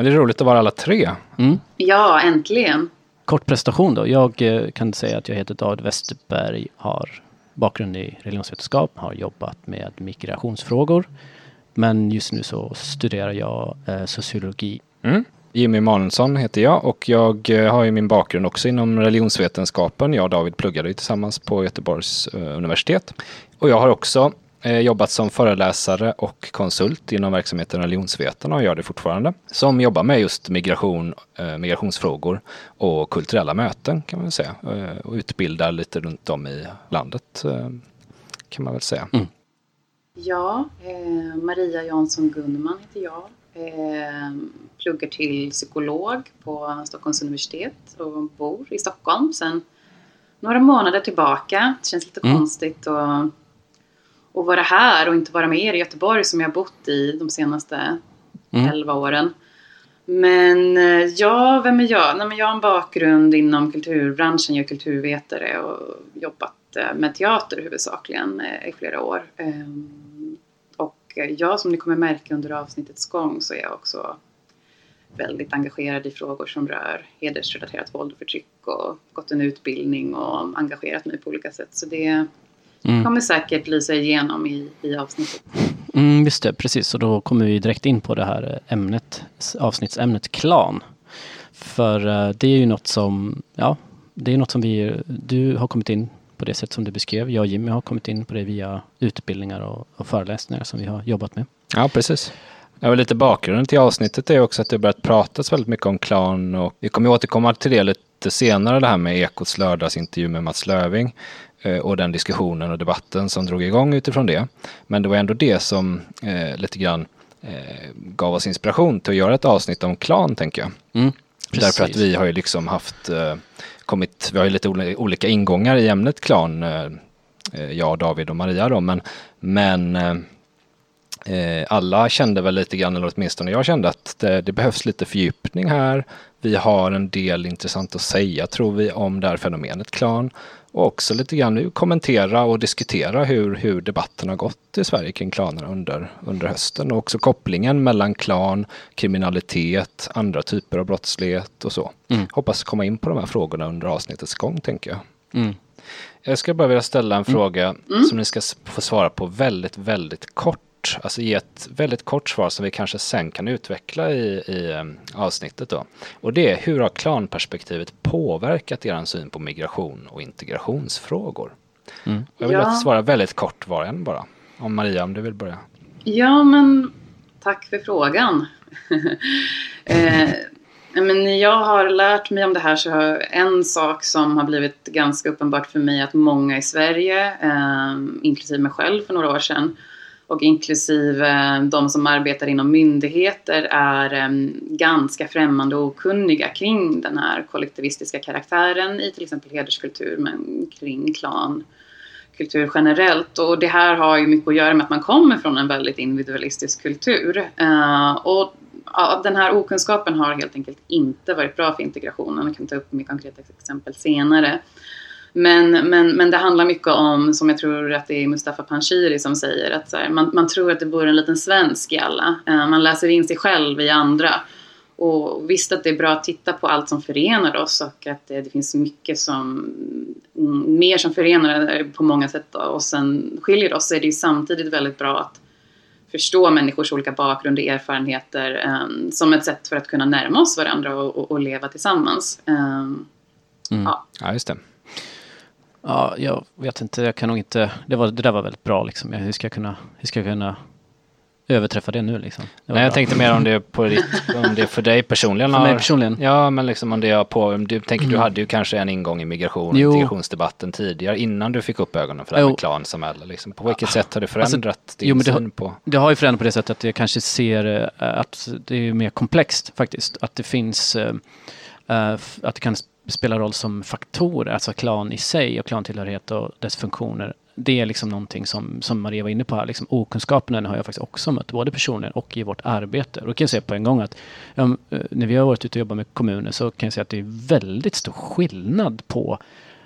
Ja, det är roligt att vara alla tre. Mm. Ja, äntligen. Kort prestation då. Jag eh, kan säga att jag heter David Westerberg, har bakgrund i religionsvetenskap, har jobbat med migrationsfrågor. Men just nu så studerar jag eh, sociologi. Mm. Jimmy Manusson heter jag och jag eh, har ju min bakgrund också inom religionsvetenskapen. Jag och David pluggade ju tillsammans på Göteborgs eh, universitet. Och jag har också jobbat som föreläsare och konsult inom verksamheten Religionsvetarna och gör det fortfarande. Som jobbar med just migration, eh, migrationsfrågor och kulturella möten kan man väl säga. Eh, och utbildar lite runt om i landet eh, kan man väl säga. Mm. Ja, eh, Maria Jansson Gunman heter jag. Eh, pluggar till psykolog på Stockholms universitet och bor i Stockholm sedan några månader tillbaka. Det känns lite Mm. konstigt att, att vara här och inte vara med er i Göteborg som jag bott i de senaste Mm. 11 åren. Men eh, ja, vem är jag? Nej, men jag har en bakgrund inom kulturbranschen, jag är kulturvetare och jobbat eh, med teater huvudsakligen eh, i flera år. Ehm, Och jag, som ni kommer märka under avsnittets gång, så är jag också väldigt engagerad i frågor som rör hedersrelaterat våld och förtryck och gått en utbildning och engagerat mig på olika sätt. Så det Mm. kommer säkert lysa igenom i, i avsnittet. Mm, just det, precis. Och då kommer vi direkt in på det här ämnet, avsnittsämnet klan. För eh, det är ju något som, ja, det är något som vi, du har kommit in på det sätt som du beskrev. Jag och Jimmy har kommit in på det via utbildningar och, och föreläsningar som vi har jobbat med. Ja, precis. Ja, lite bakgrunden till avsnittet är också att det har börjat pratas väldigt mycket om klan och vi kommer återkomma till det lite senare, det här med Ekots lördagsintervju med Mats Löving och den diskussionen och debatten som drog igång utifrån det. Men det var ändå det som eh, lite grann eh, gav oss inspiration till att göra ett avsnitt om klan, tänker jag. Mm, Därför att vi har ju liksom haft, eh, kommit, vi har ju lite oli- olika ingångar i ämnet klan, eh, eh, jag, David och Maria då, men, men eh, eh, alla kände väl lite grann, eller åtminstone jag kände att det, det behövs lite fördjupning här. Vi har en del intressant att säga tror vi om det här fenomenet klan. Och också lite grann nu kommentera och diskutera hur, hur debatten har gått i Sverige kring klanerna under, under hösten. Och också kopplingen mellan klan, kriminalitet, andra typer av brottslighet och så. Mm. Hoppas komma in på de här frågorna under avsnittets gång tänker jag. Mm. Jag ska bara vilja ställa en fråga som ni ska få svara på väldigt, väldigt kort. Alltså ge ett väldigt kort svar som vi kanske sen kan utveckla i, i em, avsnittet då. Och det är hur har klanperspektivet påverkat er syn på migration och integrationsfrågor? Mm. Jag vill Ja. att svara väldigt kort var en bara. Om Maria, om du vill börja. Ja, men tack för frågan. eh, men jag har lärt mig om det här så har en sak som har blivit ganska uppenbart för mig att många i Sverige, eh, inklusive mig själv för några år sedan, och inklusive eh, de som arbetar inom myndigheter är eh, ganska främmande och okunniga kring den här kollektivistiska karaktären i till exempel hederskultur men kring klan kultur generellt. Och det här har ju mycket att göra med att man kommer från en väldigt individualistisk kultur. Eh, och den här okunskapen har helt enkelt inte varit bra för integrationen. Jag kan ta upp mer konkreta exempel senare. Men, men, men det handlar mycket om, som jag tror att det är Mustafa Panshiri som säger, att här, man, man tror att det bor en liten svensk i alla. Eh, man läser in sig själv i andra. Och visst att det är bra att titta på allt som förenar oss och att det, det finns mycket som mm, mer som förenar på många sätt oss än skiljer oss så är det ju samtidigt väldigt bra att förstå människors olika bakgrund och erfarenheter um, som ett sätt för att kunna närma oss varandra och, och, och leva tillsammans. Um, Mm. Ja. Ja, just det. Ja, jag vet inte, jag kan nog inte, det, var, det där var väldigt bra liksom. Hur ska jag kunna, hur ska jag kunna överträffa det nu liksom? Det Nej, jag bra. tänkte mer om det, på ditt, om det för dig personligen. För mig har- personligen? Ja, men liksom om det är på, du tänker du hade ju kanske en ingång i migration och Jo. integrationsdebatten tidigare innan du fick upp ögonen för det här med klansamhälle. Liksom. På vilket sätt har det Alltså, förändrat din jo, det har- syn på? Det har ju förändrat på det sättet att jag kanske ser eh, att det är mer komplext faktiskt. Att det finns, eh, Eh, att det kan spela roll som faktorer, alltså klan i sig och klantillhörighet och dess funktioner. Det är liksom någonting som, som Maria var inne på här, liksom okunskapen har jag faktiskt också mött, både personligen och i vårt arbete. Och då kan jag säga på en gång att um, när vi har varit ute och jobbat med kommuner så kan jag säga att det är väldigt stor skillnad på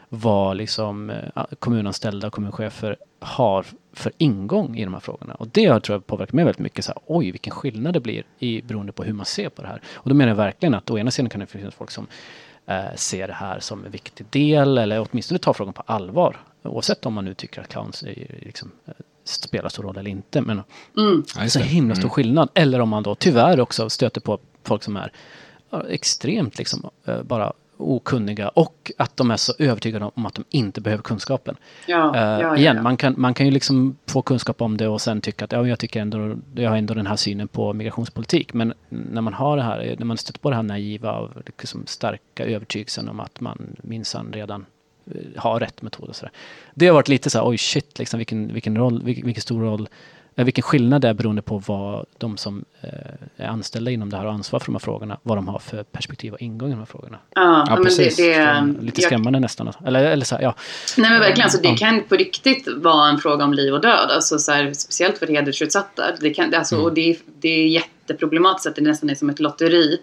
vad liksom eh, kommunanställda och kommunchefer har för ingång i de här frågorna. Och det har, tror jag påverkat mig väldigt mycket. Så här, Oj, vilken skillnad det blir i, beroende på hur man ser på det här. Och då menar jag verkligen att å ena sidan kan det finnas folk som eh, ser det här som en viktig del eller åtminstone tar frågan på allvar. Oavsett om man nu tycker att clowns är, liksom, eh, spelar stor roll eller inte. Men Mm. Så himla stor Mm. skillnad. Eller om man då tyvärr också stöter på folk som är extremt liksom eh, bara okunniga och att de är så övertygade om att de inte behöver kunskapen. Ja, Eh, ja, ja, igen. Man, kan, man kan ju liksom få kunskap om det och sen tycka att ja, jag tycker ändå, jag har ändå den här synen på migrationspolitik. Men när man har det här, när man stöter på det här naiva och liksom starka övertygelsen om att man minsann redan eh, har rätt metod och sådär. Det har varit lite så här, oj shit, liksom, vilken, vilken, roll, vilken, vilken stor roll, vilken skillnad det är beroende på vad de som eh, är anställda inom det här och ansvar för de här frågorna, vad de har för perspektiv och ingång i de här frågorna. Ja, Ja, men det, precis. det, Lite jag- skrämmande nästan. Eller, eller så här, ja. Nej men verkligen, alltså, det Ja. kan på riktigt vara en fråga om liv och död. Alltså, så här, speciellt för hedersutsatta. Det kan, alltså, Mm. och det, är- det är jätteproblematiskt att det nästan är som ett lotteri.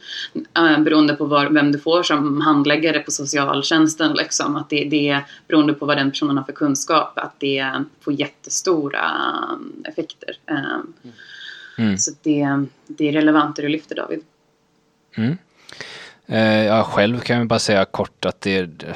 Uh, beroende på var, vem du får som handläggare på socialtjänsten. Liksom, att det, det är beroende på vad den personen har för kunskap. Att det får jättestora um, effekter. Um, Mm. Så det, det är relevant det du lyfter David. Mm. Eh, jag själv kan jag bara säga kort att det är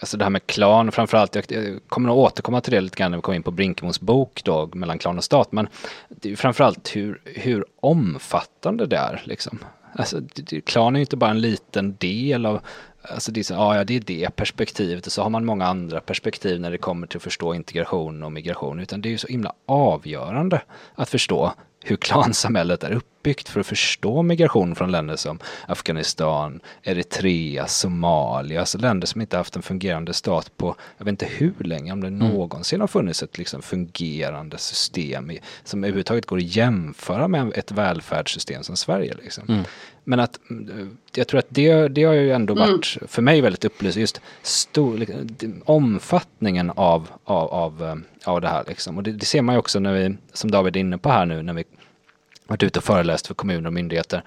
Alltså det här med klan framförallt, jag, jag kommer nog återkomma till det lite grann när vi kommer in på Brinkemos bok då, mellan klan och stat. Men det är ju framförallt hur, hur omfattande det är. Liksom. Alltså, det, klan är ju inte bara en liten del av, alltså det är, så, ja, det är det perspektivet och så har man många andra perspektiv när det kommer till att förstå integration och migration. Utan det är ju så himla avgörande att förstå hur klansamhället är uppbyggt för att förstå migration från länder som Afghanistan, Eritrea, Somalia, alltså länder som inte haft en fungerande stat på, jag vet inte hur länge, om det någonsin har funnits ett liksom fungerande system i, som överhuvudtaget går att jämföra med ett välfärdssystem som Sverige. Liksom. Mm. Men att mm, jag tror att det, det har ju ändå varit för mig väldigt upplysande, just stor, liksom, omfattningen av, av, av, eh, av det här. Liksom. Och det, det ser man ju också när vi, som David är inne på här nu, när vi varit ute och föreläst för kommuner och myndigheter.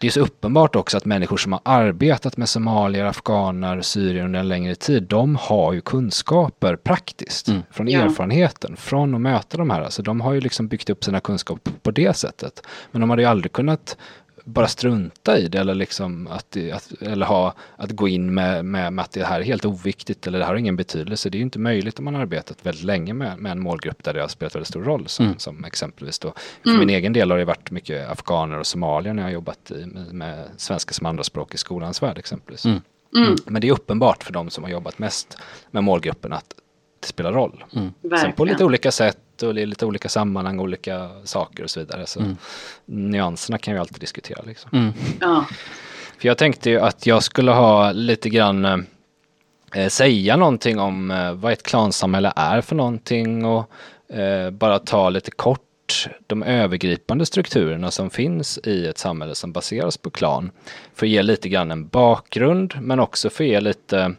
Det är så uppenbart också att människor som har arbetat med somalier, afghaner, syrier under en längre tid, de har ju kunskaper praktiskt Mm. från Ja. erfarenheten, från att möta de här. Alltså de har ju liksom byggt upp sina kunskaper på det sättet. Men de hade ju aldrig kunnat bara strunta i det eller liksom att, att, eller ha, att gå in med, med, med att det här är helt oviktigt eller det här har ingen betydelse. Det är ju inte möjligt om man har arbetat väldigt länge med, med en målgrupp där det har spelat väldigt stor roll. Som, Mm. som exempelvis då, för min egen del har det varit mycket afghaner och somalier när jag har jobbat i, med, med svenska som andraspråk i skolans värld exempelvis. Mm. Mm, Men det är uppenbart för de som har jobbat mest med målgruppen att det spelar roll. Mm. Sen på lite olika sätt och i lite olika sammanhang, olika saker och så vidare. Så Mm. nyanserna kan vi alltid diskutera. Liksom. Mm. Ja. För jag tänkte ju att jag skulle ha lite grann eh, säga någonting om eh, vad ett klansamhälle är för någonting och eh, bara ta lite kort de övergripande strukturerna som finns i ett samhälle som baseras på klan. För att ge lite grann en bakgrund men också för att ge lite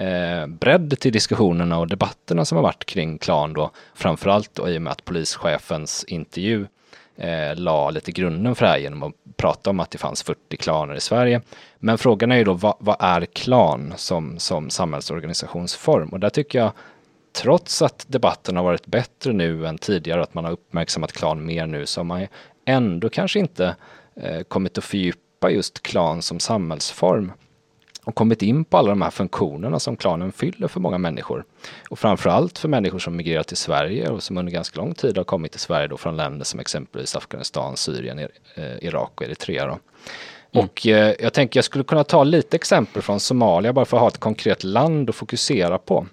eh, bredd till diskussionerna och debatterna som har varit kring klan då. Framförallt då i och med att polischefens intervju eh, la lite grunden för det här genom att prata om att det fanns 40 klaner i Sverige. Men frågan är ju då vad, vad är klan som, som samhällsorganisationsform? Och där tycker jag trots att debatten har varit bättre nu än tidigare, att man har uppmärksammat klan mer nu, så har man ju ändå kanske inte eh, kommit att fördjupa just klan som samhällsform och kommit in på alla de här funktionerna som klanen fyller för många människor. Och framförallt för människor som migrerat till Sverige och som under ganska lång tid har kommit till Sverige då från länder som exempelvis Afghanistan, Syrien, eh, Irak och Eritrea. Då. Och eh, jag tänker jag skulle kunna ta lite exempel från Somalia bara för att ha ett konkret land att fokusera på.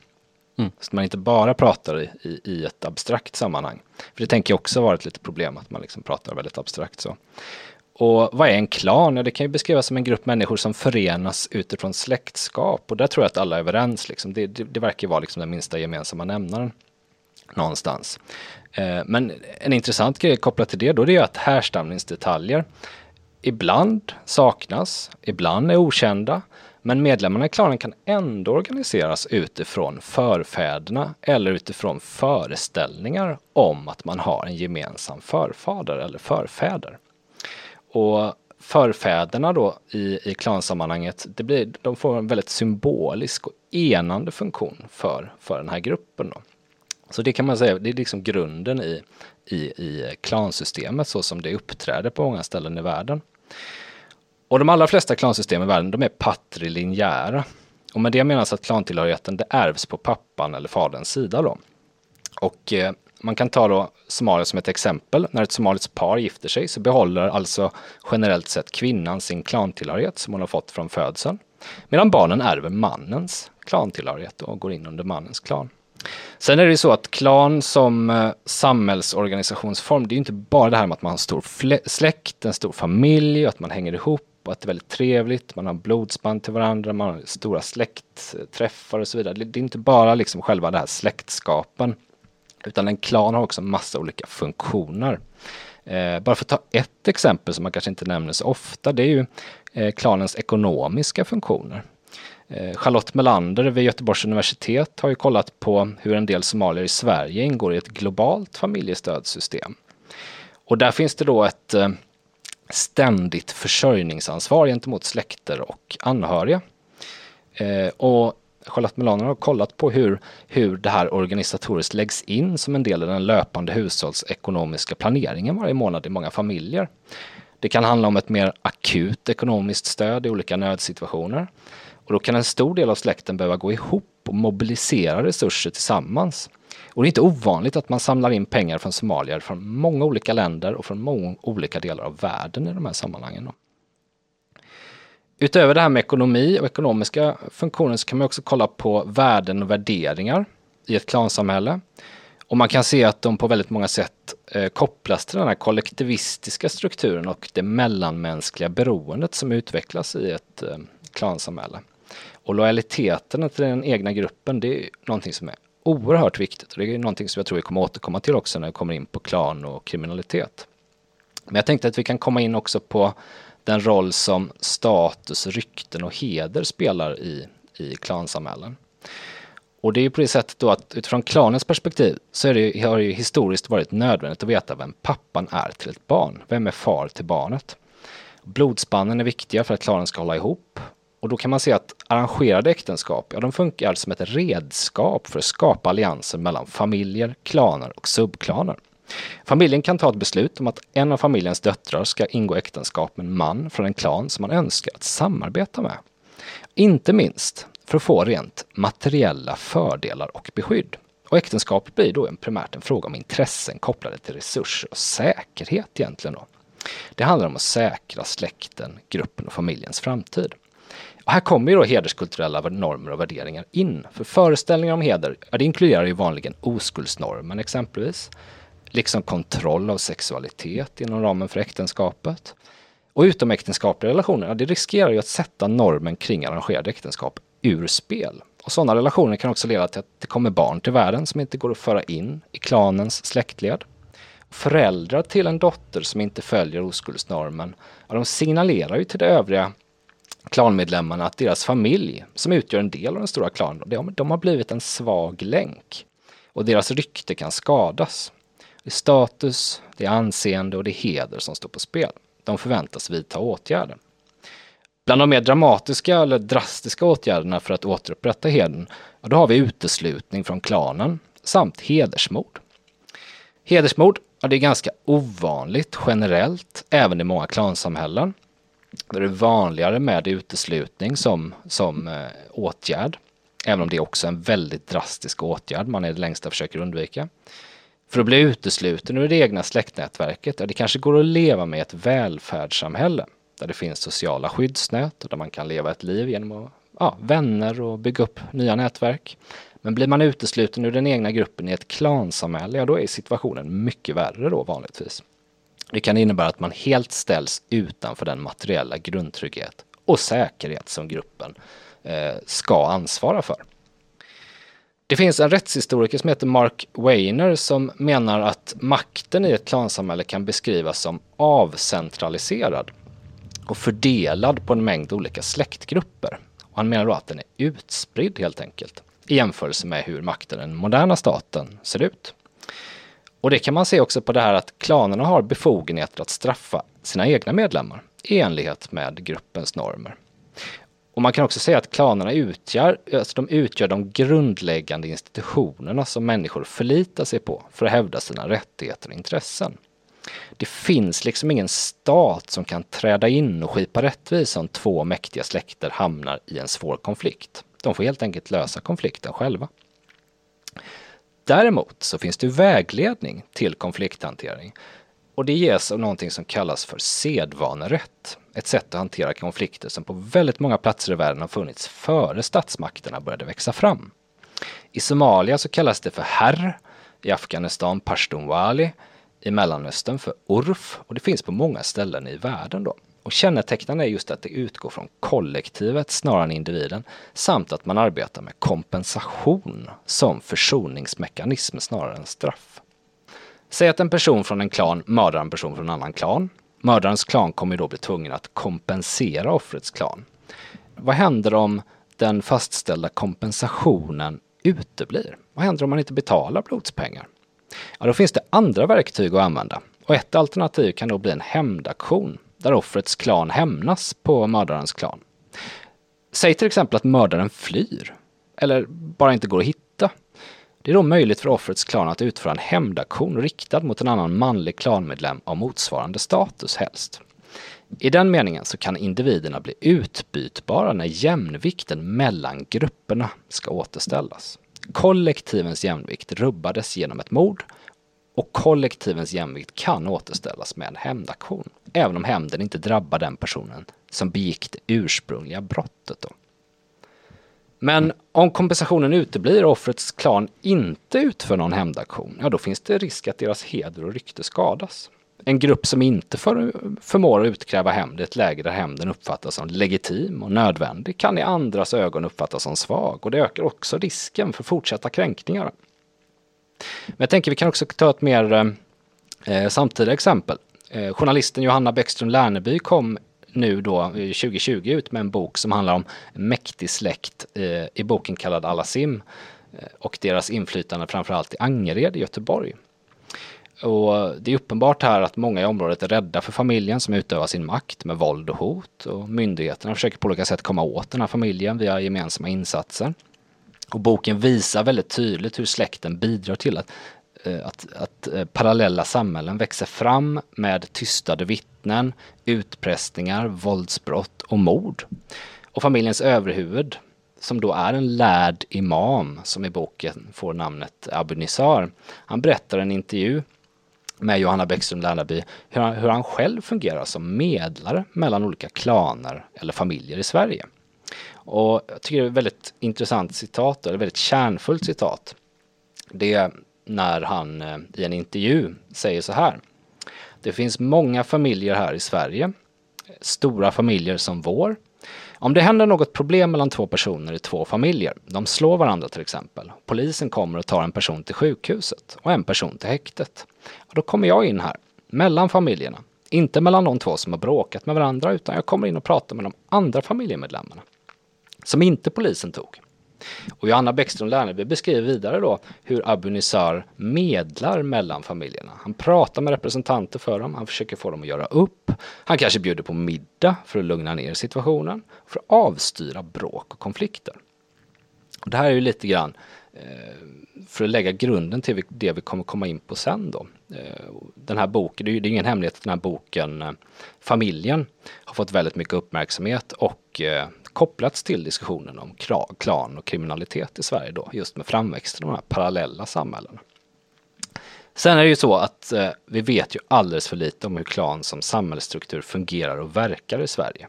Mm. Så att man inte bara pratar i, i, i ett abstrakt sammanhang. För det tänker jag också vara ett litet problem att man liksom pratar väldigt abstrakt så. Och vad är en klan? Ja, det kan ju beskrivas som en grupp människor som förenas utifrån släktskap. Och där tror jag att alla är överens. Liksom. Det, det, det verkar vara liksom den minsta gemensamma nämnaren någonstans. Eh, men en intressant grej kopplat till det då det är att härstamningsdetaljer ibland saknas, ibland är okända. Men medlemmarna i klanen kan ändå organiseras utifrån förfäderna eller utifrån föreställningar om att man har en gemensam förfader eller förfäder. Och förfäderna då i, i klansammanhanget, det blir, de får en väldigt symbolisk och enande funktion för, för den här gruppen. Då. Så det kan man säga, det är liksom grunden i, i, i klansystemet så som det uppträder på många ställen i världen. Och de allra flesta klansystem i världen de är patrilinjära. Och med det menas att klantillhörigheten det ärvs på pappan eller faderns sida. Då. Och eh, man kan ta då Somalia som ett exempel. När ett somaliskt par gifter sig så behåller alltså generellt sett kvinnan sin klantillhörighet som hon har fått från födseln. Medan barnen ärver mannens klantillhörighet och går in under mannens klan. Sen är det ju så att klan som eh, samhällsorganisationsform, det är ju inte bara det här med att man har en stor släkt, en stor familj, att man hänger ihop och att det är väldigt trevligt, man har blodsband till varandra, man har stora släktträffar och så vidare. Det är inte bara liksom själva det här släktskapen, utan en klan har också massa olika funktioner. Eh, bara för att ta ett exempel som man kanske inte nämner så ofta, det är ju eh, klanens ekonomiska funktioner. Eh, Charlotte Melander vid Göteborgs universitet har ju kollat på hur en del somalier i Sverige ingår i ett globalt familjestödssystem. Och där finns det då ett eh, ständigt försörjningsansvar gentemot släkter och anhöriga. Eh, och Charlotte Melander har kollat på hur, hur det här organisatoriskt läggs in som en del i den löpande hushållsekonomiska planeringen varje månad i många familjer. Det kan handla om ett mer akut ekonomiskt stöd i olika nödsituationer. Och då kan en stor del av släkten behöva gå ihop och mobilisera resurser tillsammans. Och det är inte ovanligt att man samlar in pengar från somalier från många olika länder och från många olika delar av världen i de här sammanhangen. Utöver det här med ekonomi och ekonomiska funktioner så kan man också kolla på värden och värderingar i ett klansamhälle. Och man kan se att de på väldigt många sätt eh, kopplas till den här kollektivistiska strukturen och det mellanmänskliga beroendet som utvecklas i ett eh, klansamhälle. Och lojaliteten till den egna gruppen, det är någonting som är oerhört viktigt. Och det är någonting som jag tror vi kommer återkomma till också när vi kommer in på klan och kriminalitet. Men jag tänkte att vi kan komma in också på den roll som status, rykten och heder spelar i, i klansamhällen. Och det är ju på det sättet då att utifrån klanens perspektiv så är det, har det ju historiskt varit nödvändigt att veta vem pappan är till ett barn. Vem är far till barnet? Blodspannen är viktiga för att klanen ska hålla ihop och då kan man se att arrangerade äktenskap, ja de funkar som ett redskap för att skapa allianser mellan familjer, klaner och subklaner. Familjen kan ta ett beslut om att en av familjens döttrar ska ingå äktenskap med en man från en klan som man önskar att samarbeta med. Inte minst för att få rent materiella fördelar och beskydd. Och äktenskapet blir då en primärt en fråga om intressen kopplade till resurser och säkerhet egentligen. Då. Det handlar om att säkra släkten, gruppen och familjens framtid. Och här kommer ju då hederskulturella normer och värderingar in. För föreställningar om heder, ja, det inkluderar ju vanligen oskuldsnormen exempelvis. Liksom kontroll av sexualitet inom ramen för äktenskapet. Och utomäktenskapliga relationer, ja, det riskerar ju att sätta normen kring arrangerade äktenskap ur spel. Och sådana relationer kan också leda till att det kommer barn till världen som inte går att föra in i klanens släktled. Föräldrar till en dotter som inte följer oskuldsnormen, ja, de signalerar ju till de övriga klanmedlemmarna att deras familj, som utgör en del av den stora klanen, de har blivit en svag länk. Och deras rykte kan skadas. Det är status, det är anseende och det är heder som står på spel. De förväntas vidta åtgärder. Bland de mer dramatiska eller drastiska åtgärderna för att återupprätta heden, ja, då har vi uteslutning från klanen samt hedersmord. Hedersmord, ja, det är ganska ovanligt generellt, även i många klansamhällen. Då är det vanligare med uteslutning som, som eh, åtgärd. Även om det är också en väldigt drastisk åtgärd man i det längsta försöker undvika. För att bli utesluten ur det egna släktnätverket, ja, det kanske går att leva med ett välfärdssamhälle där det finns sociala skyddsnät och där man kan leva ett liv genom att, ja, vänner och bygga upp nya nätverk. Men blir man utesluten ur den egna gruppen i ett klansamhälle, ja då är situationen mycket värre då vanligtvis. Det kan innebära att man helt ställs utanför den materiella grundtrygghet och säkerhet som gruppen eh, ska ansvara för. Det finns en rättshistoriker som heter Mark Weiner som menar att makten i ett klansamhälle kan beskrivas som avcentraliserad och fördelad på en mängd olika släktgrupper. Och han menar då att den är utspridd helt enkelt i jämförelse med hur makten i den moderna staten ser ut. Och det kan man se också på det här att klanerna har befogenheter att straffa sina egna medlemmar i enlighet med gruppens normer. Och man kan också säga att klanerna utgör, alltså de utgör de grundläggande institutionerna som människor förlitar sig på för att hävda sina rättigheter och intressen. Det finns liksom ingen stat som kan träda in och skipa rättvisa om två mäktiga släkter hamnar i en svår konflikt. De får helt enkelt lösa konflikten själva. Däremot så finns det vägledning till konflikthantering och det ges av någonting som kallas för sedvanerätt. Ett sätt att hantera konflikter som på väldigt många platser i världen har funnits före statsmakterna började växa fram. I Somalia så kallas det för herr, i Afghanistan pashtunwali, i Mellanöstern för urf och det finns på många ställen i världen då. Och kännetecknande är just att det utgår från kollektivet snarare än individen samt att man arbetar med kompensation som försoningsmekanism snarare än straff. Säg att en person från en klan mördar en person från en annan klan. Mördarens klan kommer då bli tvungen att kompensera offrets klan. Vad händer om den fastställda kompensationen uteblir? Vad händer om man inte betalar blodspengar? Ja, då finns det andra verktyg att använda. Och ett alternativ kan då bli en hämndaktion där offrets klan hämnas på mördarens klan. Säg till exempel att mördaren flyr eller bara inte går att hitta. Det är då möjligt för offrets klan att utföra en hämndaktion riktad mot en annan manlig klanmedlem av motsvarande status helst. I den meningen så kan individerna bli utbytbara när jämvikten mellan grupperna ska återställas. Kollektivens jämvikt rubbades genom ett mord och kollektivens jämvikt kan återställas med en hämndaktion, även om hämnden inte drabbar den personen som begick det ursprungliga brottet. Då. Men om kompensationen uteblir och offrets klan inte utför någon hämndaktion, ja då finns det risk att deras heder och rykte skadas. En grupp som inte för, förmår utkräva hämnd i ett läge där hämnden uppfattas som legitim och nödvändig kan i andras ögon uppfattas som svag och det ökar också risken för fortsatta kränkningar. Men jag tänker vi kan också ta ett mer eh, eh samtida exempel. Eh, journalisten Johanna Bäckström Lärneby kom nu då eh, 2020 ut med en bok som handlar om mäktig släkt eh, i boken kallad Alasim sim eh, och deras inflytande framförallt i Angered i Göteborg. Och det är uppenbart här att många i området är rädda för familjen som utövar sin makt med våld och hot och myndigheterna försöker på olika sätt komma åt den här familjen via gemensamma insatser. Och boken visar väldigt tydligt hur släkten bidrar till att, att, att parallella samhällen växer fram med tystade vittnen, utpressningar, våldsbrott och mord. Och familjens överhuvud, som då är en lärd imam som i boken får namnet Abu Nizar, han berättar i en intervju med Johanna Bäckström Lärnaby hur han, hur han själv fungerar som medlare mellan olika klaner eller familjer i Sverige. Och jag tycker det är ett väldigt intressant citat, eller väldigt kärnfullt citat. Det är när han eh, i en intervju säger så här. Det finns många familjer här i Sverige, stora familjer som vår. Om det händer något problem mellan två personer i två familjer, de slår varandra till exempel, polisen kommer och tar en person till sjukhuset och en person till häktet. Då kommer jag in här, mellan familjerna. Inte mellan de två som har bråkat med varandra, utan jag kommer in och pratar med de andra familjemedlemmarna som inte polisen tog. Och Johanna Bäckström Lärneby beskriver vidare då hur Abu Nizar medlar mellan familjerna. Han pratar med representanter för dem, han försöker få dem att göra upp. Han kanske bjuder på middag för att lugna ner situationen, för att avstyra bråk och konflikter. Och det här är ju lite grann eh, för att lägga grunden till det vi kommer komma in på sen då. Eh, den här boken, det är ju ingen hemlighet att den här boken eh, Familjen har fått väldigt mycket uppmärksamhet och kopplats till diskussionen om klan och kriminalitet i Sverige då, just med framväxten av de här parallella samhällena. Sen är det ju så att eh, vi vet ju alldeles för lite om hur klan som samhällsstruktur fungerar och verkar i Sverige.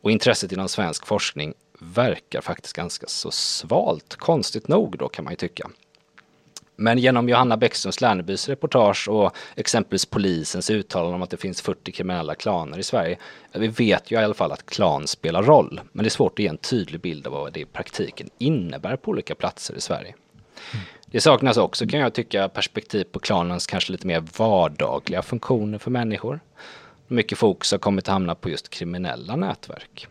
Och intresset inom svensk forskning verkar faktiskt ganska så svalt, konstigt nog då kan man ju tycka. Men genom Johanna Bäckströms Lärnebys reportage och exempelvis polisens uttalande om att det finns 40 kriminella klaner i Sverige. Vi vet ju i alla fall att klan spelar roll, men det är svårt att ge en tydlig bild av vad det i praktiken innebär på olika platser i Sverige. Mm. Det saknas också kan jag tycka perspektiv på klanens kanske lite mer vardagliga funktioner för människor. Mycket fokus har kommit att hamna på just kriminella nätverk.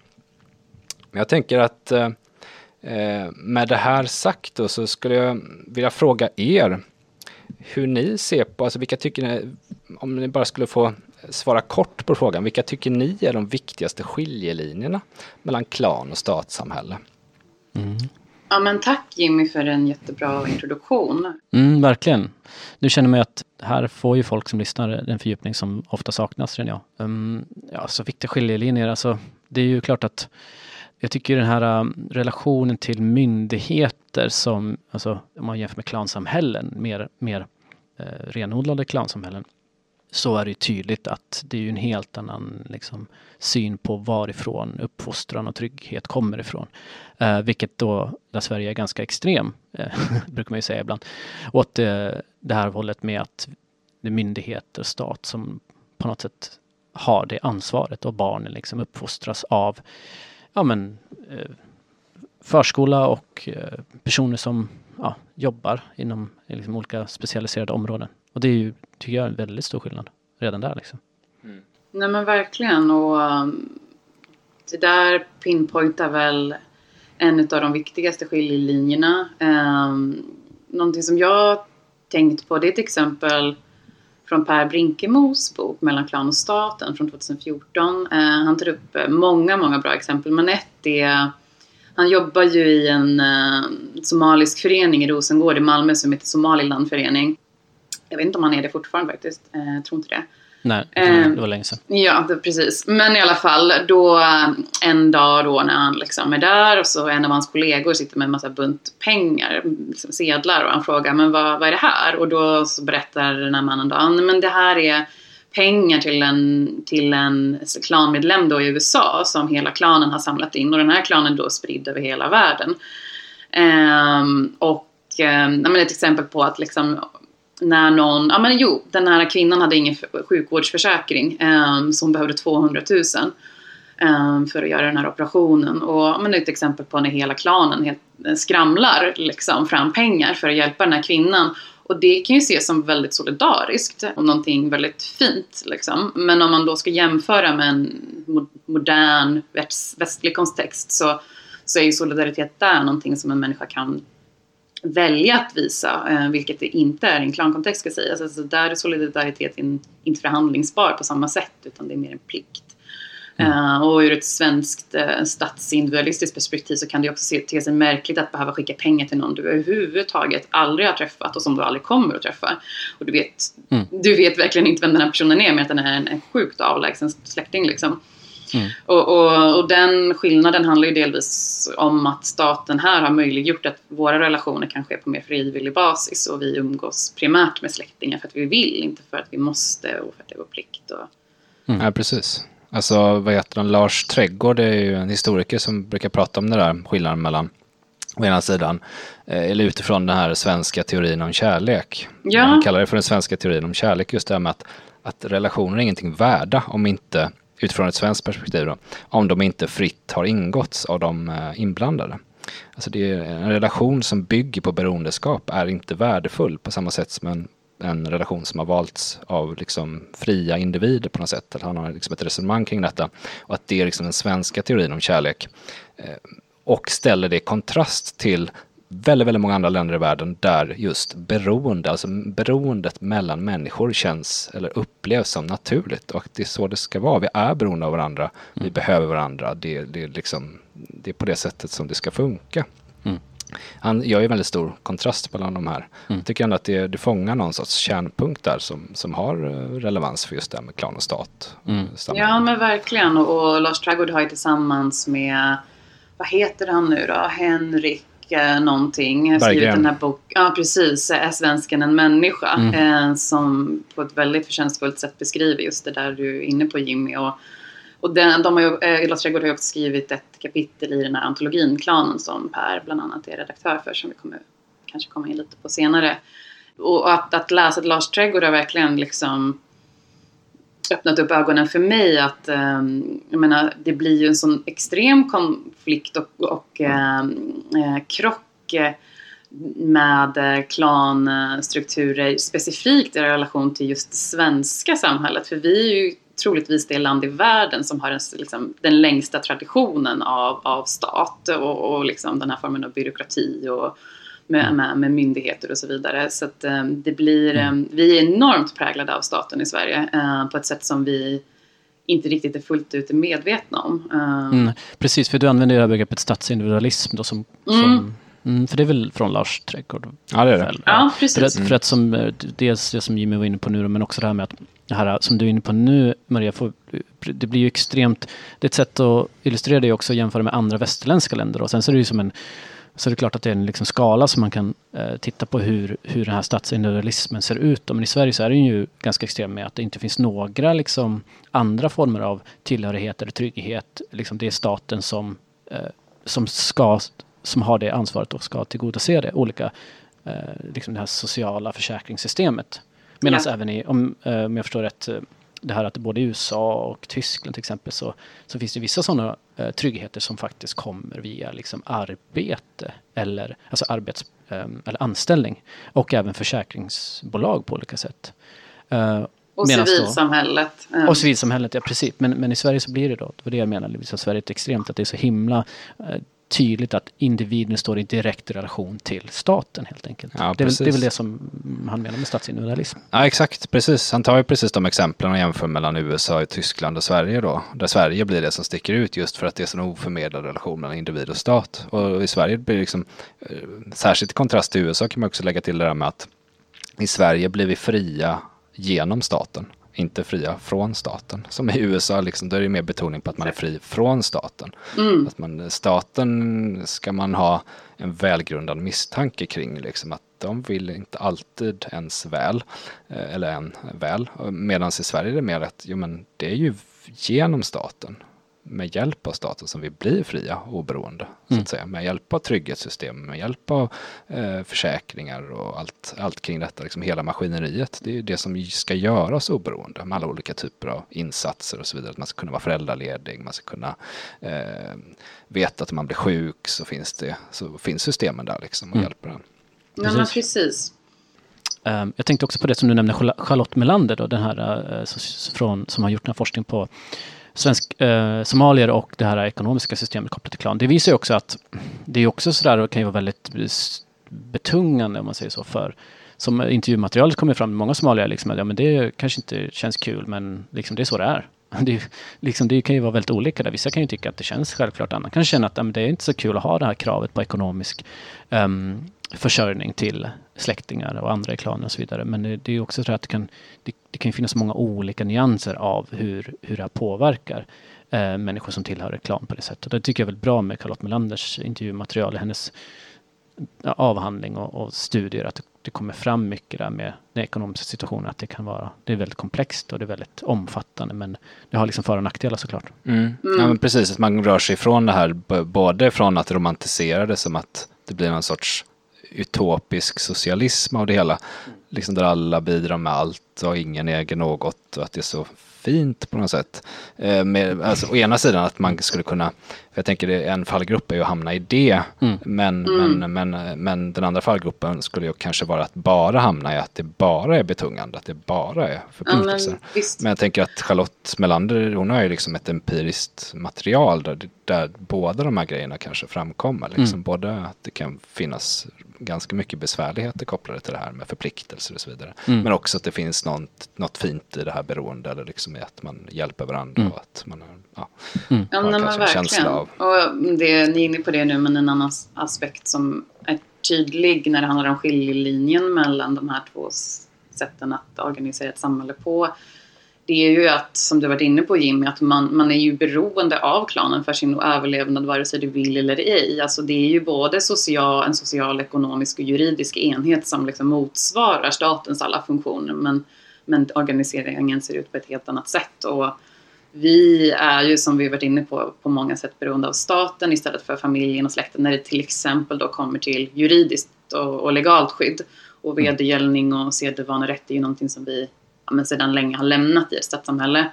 Men jag tänker att Eh, med det här sagt då så skulle jag vilja fråga er hur ni ser på, alltså vilka tycker ni, om ni bara skulle få svara kort på frågan. Vilka tycker ni är de viktigaste skiljelinjerna mellan klan och statssamhälle? Mm. Ja men tack Jimmy för en jättebra introduktion. Mm, verkligen. Nu känner man att här får ju folk som lyssnar den fördjupning som ofta saknas känner jag. Um, ja, så viktiga skiljelinjer, alltså det är ju klart att jag tycker den här um, relationen till myndigheter som, alltså om man jämför med klansamhällen, mer, mer eh, renodlade klansamhällen, så är det tydligt att det är ju en helt annan liksom, syn på varifrån uppfostran och trygghet kommer ifrån. Eh, vilket då, där Sverige är ganska extrem, eh, brukar man ju säga ibland, åt det, det här hållet med att det är myndigheter, stat som på något sätt har det ansvaret och barnen liksom uppfostras av ja, men, eh, förskola och eh, personer som ja, jobbar inom liksom, olika specialiserade områden. Och det är ju, tycker jag, en väldigt stor skillnad redan där. Liksom. Mm. Nej men verkligen och det där pinpointar väl en av de viktigaste skiljelinjerna. Um, någonting som jag tänkt på det är till exempel från Per Brinkemos bok Mellan klan och staten från 2014. Eh, han tar upp eh, många, många bra exempel men ett är han jobbar ju i en eh, somalisk förening i Rosengård i Malmö som heter Somalilandförening. Jag vet inte om han är det fortfarande faktiskt. Eh, jag tror inte det. Nej, det var länge sedan. Ja, det, precis. Men i alla fall, då en dag då när han liksom är där och så en av hans kollegor sitter med en massa bunt pengar, liksom sedlar och han frågar men vad, vad är det här? Och då så berättar den här mannen då, men det här är pengar till en, till en klanmedlem då i USA som hela klanen har samlat in och den här klanen då är spridd över hela världen. Um, och um, ett exempel på att liksom när någon, ja men jo, den här kvinnan hade ingen sjukvårdsförsäkring um, så hon behövde 200 000 um, för att göra den här operationen. Och ja, men det är ett exempel på när hela klanen helt, eh, skramlar liksom fram pengar för att hjälpa den här kvinnan. Och det kan ju ses som väldigt solidariskt och någonting väldigt fint. Liksom. Men om man då ska jämföra med en modern västlig kontext så, så är ju solidaritet där någonting som en människa kan välja att visa, eh, vilket det inte är i en klankontext ska sägas. Alltså, där är solidariteten inte förhandlingsbar på samma sätt utan det är mer en plikt. Mm. Uh, och ur ett svenskt uh, statsindividualistiskt perspektiv så kan det också se, te sig märkligt att behöva skicka pengar till någon du överhuvudtaget aldrig har träffat och som du aldrig kommer att träffa. Och du vet, mm. du vet verkligen inte vem den här personen är men att den är en, en sjukt avlägsen släkting liksom. Mm. Och, och, och, den skillnaden handlar ju delvis om att staten här har möjliggjort att våra relationer kan ske på mer frivillig basis och vi umgås primärt med släktingar för att vi vill, inte för att vi måste och för att det är vår plikt. Och... Mm. Ja, precis. Alltså, vad heter han? Lars Trädgård är ju en historiker som brukar prata om den där skillnaden mellan å ena sidan, eh, eller utifrån den här svenska teorin om kärlek. Ja. Man kallar det för den svenska teorin om kärlek, just det här med att, att relationer är ingenting värda om inte utifrån ett svenskt perspektiv då, om de inte fritt har ingåtts av de eh, inblandade. Alltså det är en relation som bygger på beroendeskap är inte värdefull på samma sätt som en, en relation som har valts av liksom fria individer på något sätt. han har liksom ett resonemang kring detta. Och att det är liksom den svenska teorin om kärlek. Eh, och ställer det i kontrast till väldigt, väldigt många andra länder i världen där just beroende, alltså beroendet mellan människor känns eller upplevs som naturligt och det är så det ska vara. Vi är beroende av varandra, mm. vi behöver varandra, det, det, är liksom, det är på det sättet som det ska funka. Mm. Han gör ju väldigt stor kontrast mellan de här. Mm. Jag tycker ändå att det, det fångar någon sorts kärnpunkt där som, som har eh, relevans för just det här med klan och stat. Mm. Ja men verkligen och, och Lars Trädgård har ju tillsammans med vad heter han nu då? Henrik någonting. Jag har skrivit den här boken. Ja, precis. Är svensken en människa? Mm. Eh, som på ett väldigt förtjänstfullt sätt beskriver just det där du är inne på Jimmy. Och, och den, de har ju, eh, Ylva Trädgård har ju också skrivit ett kapitel i den här antologin Klanen som Per bland annat är redaktör för som vi kommer kanske komma in lite på senare. Och att, att läsa Lars Trädgård har verkligen liksom öppnat upp ögonen för mig att eh, jag menar, det blir ju en sån extrem konflikt och, och ehm, eh, krock eh, med eh, klanstrukturer specifikt i relation till just det svenska samhället. För vi är ju troligtvis det land i världen som har en, liksom, den längsta traditionen av, av stat och, och liksom den här formen av byråkrati och med, med, med myndigheter och så vidare. Så att eh, det blir, eh, vi är enormt präglade av staten i Sverige eh, på ett sätt som vi inte riktigt är fullt ut medvetna om. Eh, Mm, precis, för du använder ju det här begreppet statsindividualism då som, Mm. som mm, för det är väl från Lars Trädgård? Ja, det är det. Ja, För precis. att, för att som, dels det som Jimmy var inne på nu, men också det här med att det här som du är inne på nu, Maria, får, det blir ju extremt, det är ett sätt att illustrera det också och jämföra med andra västerländska länder. Och sen så är det ju som en, så är det klart att det är en liksom skala som man kan eh, titta på hur, hur den här statsindividualismen ser ut. Men i Sverige så är den ju ganska extrem med att det inte finns några liksom, andra former av tillhörighet eller trygghet. Liksom det är staten som, eh, som, ska, som har det ansvaret och ska tillgodose det. Olika, eh, liksom det här sociala försäkringssystemet. Medan Ja. även i, om, eh, om jag förstår rätt, eh, det här att både i USA och Tyskland till exempel så, så finns det vissa sådana eh, tryggheter som faktiskt kommer via liksom arbete eller alltså arbets, eh, eller anställning och även försäkringsbolag på olika sätt. Eh, och medans då- civilsamhället. eh, och civilsamhället, ja precis. Men, men i Sverige så blir det då, det var det jag menade, liksom, Sverige är extremt, att det är så himla eh, tydligt att individen står i direkt relation till staten helt enkelt. Ja, det, är väl, det är väl det som han menar med statsindividualism. Ja, exakt. Precis. Han tar ju precis de exemplen och jämför mellan USA, Tyskland och Sverige då. Där Sverige blir det som sticker ut just för att det är en oförmedlad relation mellan individ och stat. Och i Sverige blir det liksom, eh, särskilt i kontrast till USA kan man också lägga till det där med att i Sverige blir vi fria genom staten. Inte fria från staten. Som i USA, liksom, då är det mer betoning på att man är fri från staten. Mm. Att man, staten ska man ha en välgrundad misstanke kring. Liksom, att de vill inte alltid ens väl. eh, Eller en väl. Medan i Sverige är det mer att jo, men det är ju genom staten. Med hjälp av staten som vi blir fria och oberoende. Så Mm. att säga. Med hjälp av trygghetssystem, med hjälp av eh, försäkringar och allt, allt kring detta. Liksom hela maskineriet. Det är ju det som ska göra oss oberoende. Med alla olika typer av insatser och så vidare. Att man ska kunna vara föräldraledig, man ska kunna eh, veta att om man blir sjuk så finns, det, så finns systemen där liksom och Mm. hjälper en. Ja, men precis. precis. Um, jag tänkte också på det som du nämnde, Charlotte Melander då, den här eh, från, som har gjort den här forskning på svensk, eh, somalier och det här ekonomiska systemet kopplat till klan. Det visar ju också att det är också sådär och kan ju vara väldigt betungande om man säger så för som intervjumaterialet kommer fram, många somalier liksom, att, ja men det kanske inte känns kul men liksom det är så det är. Det, liksom, det kan ju vara väldigt olika där. Vissa kan ju tycka att det känns självklart, andra kan känna att ja, men det är inte så kul att ha det här kravet på ekonomisk um, försörjning till släktingar och andra i klanen och så vidare. Men det, det är också så att det kan, det, det kan finnas många olika nyanser av hur, hur det här påverkar eh, människor som tillhör ett klan på det sättet. Och det tycker jag är väldigt bra med Charlotte Melanders intervjumaterial, hennes avhandling och, och studier, att det, det kommer fram mycket där med den ekonomiska situationen, att det kan vara, det är väldigt komplext och det är väldigt omfattande, men det har liksom för och nackdelar såklart. Mm. Ja, men precis, att man rör sig ifrån det här, både från att romantisera det som att det blir någon sorts utopisk socialism av det hela. Liksom där alla bidrar med allt och ingen äger något och att det är så fint på något sätt. Eh, med, alltså, å ena sidan att man skulle kunna, jag tänker det, en fallgrupp är ju att hamna i det, Mm. men, men, men, men den andra fallgruppen skulle ju kanske vara att bara hamna i att det bara är betungande, att det bara är Ja, förpliktelser. men, visst. Men jag tänker att Charlotte Melander, hon har ju liksom ett empiriskt material där, där båda de här grejerna kanske framkommer. Liksom. Mm. Både att det kan finnas ganska mycket besvärligheter kopplade till det här med förpliktelser och så vidare. Mm. Men också att det finns något, något fint i det här beroende eller liksom i att man hjälper varandra Mm. och att man har, ja, Mm. Ja, men kanske en känsla verkligen av. Och det, ni är inne på det nu, men en annan aspekt som är tydlig när det handlar om skiljelinjen mellan de här två sätten att organisera ett samhälle på. Det är ju att, som du varit inne på Jimmy, att man, man är ju beroende av klanen för sin överlevnad vare sig du vill eller ej. Alltså det är ju både social, en social, ekonomisk och juridisk enhet som liksom motsvarar statens alla funktioner men, men organiseringen ser ut på ett helt annat sätt. Och vi är ju som vi varit inne på på många sätt beroende av staten istället för familjen och släkten när det till exempel då kommer till juridiskt och, och legalt skydd. Och vedergällning och sedvanerätt är ju någonting som vi ja, sedan länge har lämnat i ett stadssamhälle.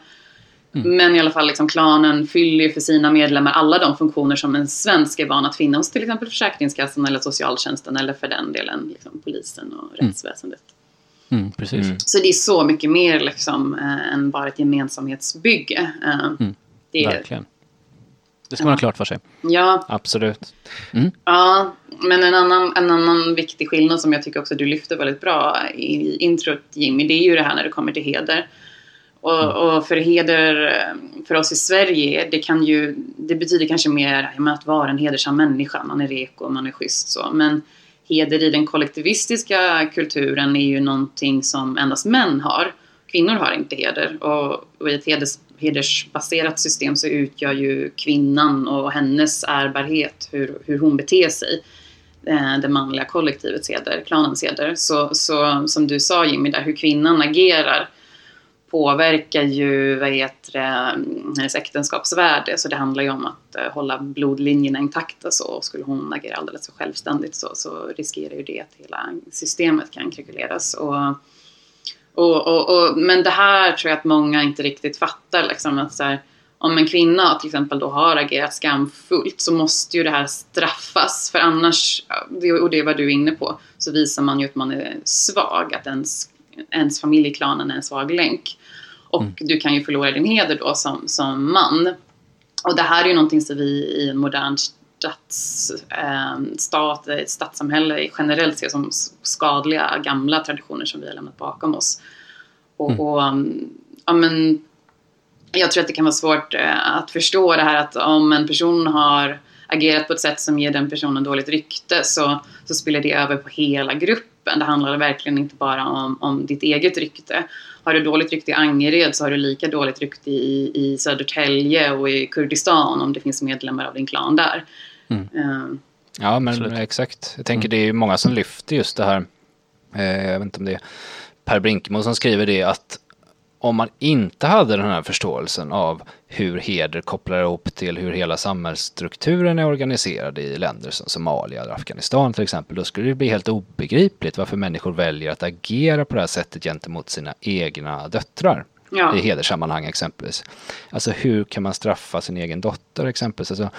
Mm. Men i alla fall, liksom, klanen fyller ju för sina medlemmar alla de funktioner som en svensk är van att finna hos till exempel Försäkringskassan eller socialtjänsten eller för den delen liksom, polisen och Mm. rättsväsendet. Mm, precis. Mm. Så det är så mycket mer liksom, eh, än bara ett gemensamhetsbygge. Eh, Mm, det är, Verkligen. Det ska man ha klart för sig. Ja, Absolut. Ja, men en annan, en annan viktig skillnad som jag tycker också du lyfter väldigt bra i introt Jimmy, det är ju det här när det kommer till heder. Och, och för heder, för oss i Sverige, det kan ju, det betyder kanske mer att vara en hedersam människa, man är reko, man är schysst så. Men heder i den kollektivistiska kulturen är ju någonting som endast män har. Kvinnor har inte heder och, och i ett heders, hedersbaserat system så utgör ju kvinnan och hennes ärbarhet, hur, hur hon beter sig, eh, det manliga kollektivets heder, klanens heder. Så, så som du sa Jimmy, där hur kvinnan agerar påverkar ju vad heter hennes äktenskapsvärde. Så det handlar ju om att eh, hålla blodlinjerna intakta. Så och skulle hon agera alldeles för självständigt så, så riskerar ju det att hela systemet kan krekuleras. Och, och, och, och, men det här tror jag att många inte riktigt fattar. Liksom, att så här, om en kvinna till exempel då har agerat skamfullt så måste ju det här straffas. För annars, och det var du inne på, så visar man ju att man är svag. Att ens, ens familj i klanen är en svag länk. Och mm. du kan ju förlora din heder då som, som man. Och det här är ju någonting som vi i en modern stats, eh, stat, ett stadssamhälle generellt ser som skadliga gamla traditioner som vi har lämnat bakom oss. Och, mm. och ja, men, jag tror att det kan vara svårt eh, att förstå det här att om en person har agerat på ett sätt som ger den personen dåligt rykte så, så spiller det över på hela gruppen. Det handlar verkligen inte bara om, om ditt eget rykte. Har du dåligt rykte i Angered så har du lika dåligt rykte i, i Södertälje och i Kurdistan om det finns medlemmar av din klan där. Mm. Uh, ja, men absolut. exakt. Jag tänker mm. det är många som lyfter just det här. Eh, jag vet inte om det är Per Brinkemo som skriver det att om man inte hade den här förståelsen av hur heder kopplar ihop till hur hela samhällsstrukturen är organiserad i länder som Somalia eller Afghanistan till exempel, då skulle det bli helt obegripligt varför människor väljer att agera på det här sättet gentemot sina egna döttrar. Ja. I hederssammanhang exempelvis. Alltså hur kan man straffa sin egen dotter exempelvis? Alltså,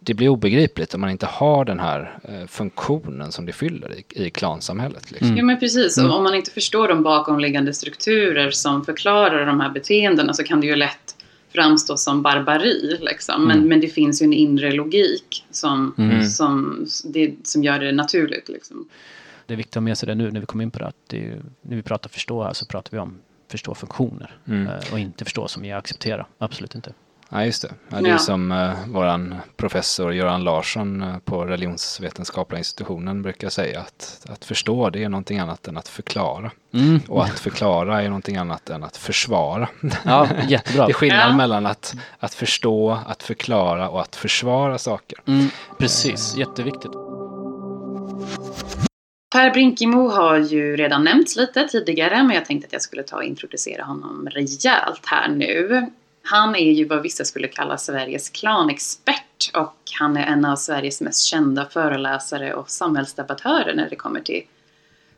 det blir obegripligt om man inte har den här eh, funktionen som det fyller i, i klansamhället. Liksom. Mm. Ja men precis, mm. om man inte förstår de bakomliggande strukturer som förklarar de här beteendena så kan det ju lätt framstå som barbari. Liksom. Men, mm. men det finns ju en inre logik som, mm. som, det, som gör det naturligt. Liksom. Det är viktigt att ha med sig det nu när vi kommer in på det. Att det är, när vi pratar förstå här så pratar vi om förstå funktioner mm. Eh, och inte förstå som jag accepterar. Absolut inte. Ja, just det. Ja, det är ja. som uh, våran professor Göran Larsson uh, på religionsvetenskapliga institutionen brukar säga att, att förstå det är någonting annat än att förklara. Mm. Och att förklara är någonting annat än att försvara. Ja, jättebra. det är skillnad ja. mellan att, att förstå, att förklara och att försvara saker. Mm, precis, jätteviktigt. Per Brinkemo har ju redan nämnts lite tidigare men jag tänkte att jag skulle ta och introducera honom rejält här nu. Han är ju vad vissa skulle kalla Sveriges klanexpert och han är en av Sveriges mest kända föreläsare och samhällsdebattörer när det kommer till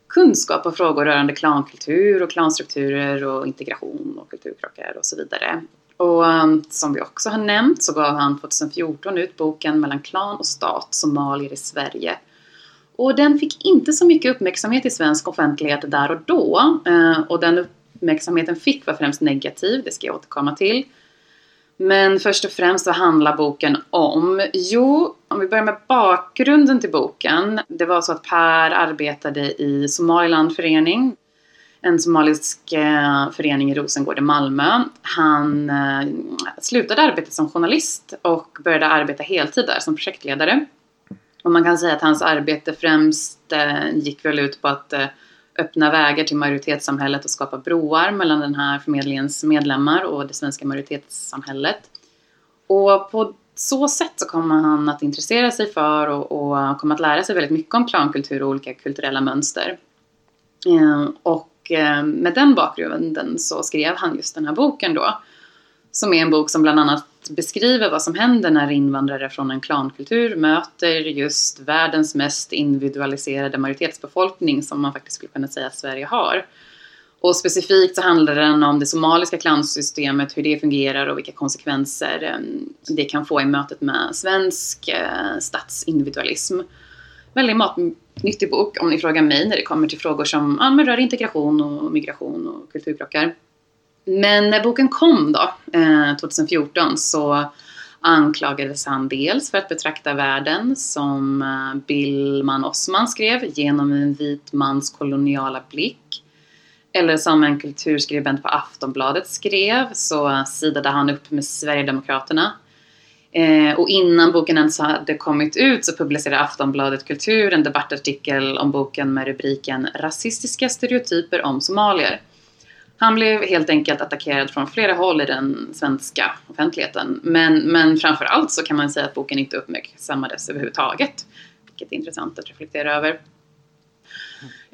kunskap och frågor rörande klankultur och klanstrukturer och integration och kulturkrockar och så vidare. Och um, som vi också har nämnt så gav han 2014 ut boken Mellan klan och stat, Somalier i Sverige och den fick inte så mycket uppmärksamhet i svensk offentlighet där och då. Eh, och den uppmärksamheten fick var främst negativ, det ska jag återkomma till. Men först och främst vad handlar boken om? Jo, om vi börjar med bakgrunden till boken. Det var så att Per arbetade i Somaliland förening. En somalisk eh, förening i Rosengård i Malmö. Han eh, slutade arbeta som journalist och började arbeta heltid där som projektledare. Och man kan säga att hans arbete främst eh, gick väl ut på att eh, öppna vägar till majoritetssamhället och skapa broar mellan den här förmedlingens medlemmar och det svenska majoritetssamhället. Och på så sätt så kommer han att intressera sig för och, och kommer att lära sig väldigt mycket om klankultur och olika kulturella mönster. Eh, och eh, med den bakgrunden så skrev han just den här boken då. Som är en bok som bland annat beskriver vad som händer när invandrare från en klankultur möter just världens mest individualiserade majoritetsbefolkning som man faktiskt skulle kunna säga att Sverige har. Och specifikt så handlar den om det somaliska klansystemet, hur det fungerar och vilka konsekvenser eh, det kan få i mötet med svensk eh, statsindividualism. Väldigt matnyttig bok om ni frågar mig när det kommer till frågor som ja, rör integration och migration och kulturkrockar. Men när boken kom då, eh, 2014, så anklagades han dels för att betrakta världen som eh, Billman Osman skrev genom en vit mans koloniala blick. Eller som en kulturskribent på Aftonbladet skrev så sidade han upp med Sverigedemokraterna. Eh, och innan boken ens hade kommit ut så publicerade Aftonbladet Kultur en debattartikel om boken med rubriken Rasistiska stereotyper om somalier. Han blev helt enkelt attackerad från flera håll i den svenska offentligheten. Men, men framförallt så kan man säga att boken inte uppmärksammades överhuvudtaget. Vilket är intressant att reflektera över.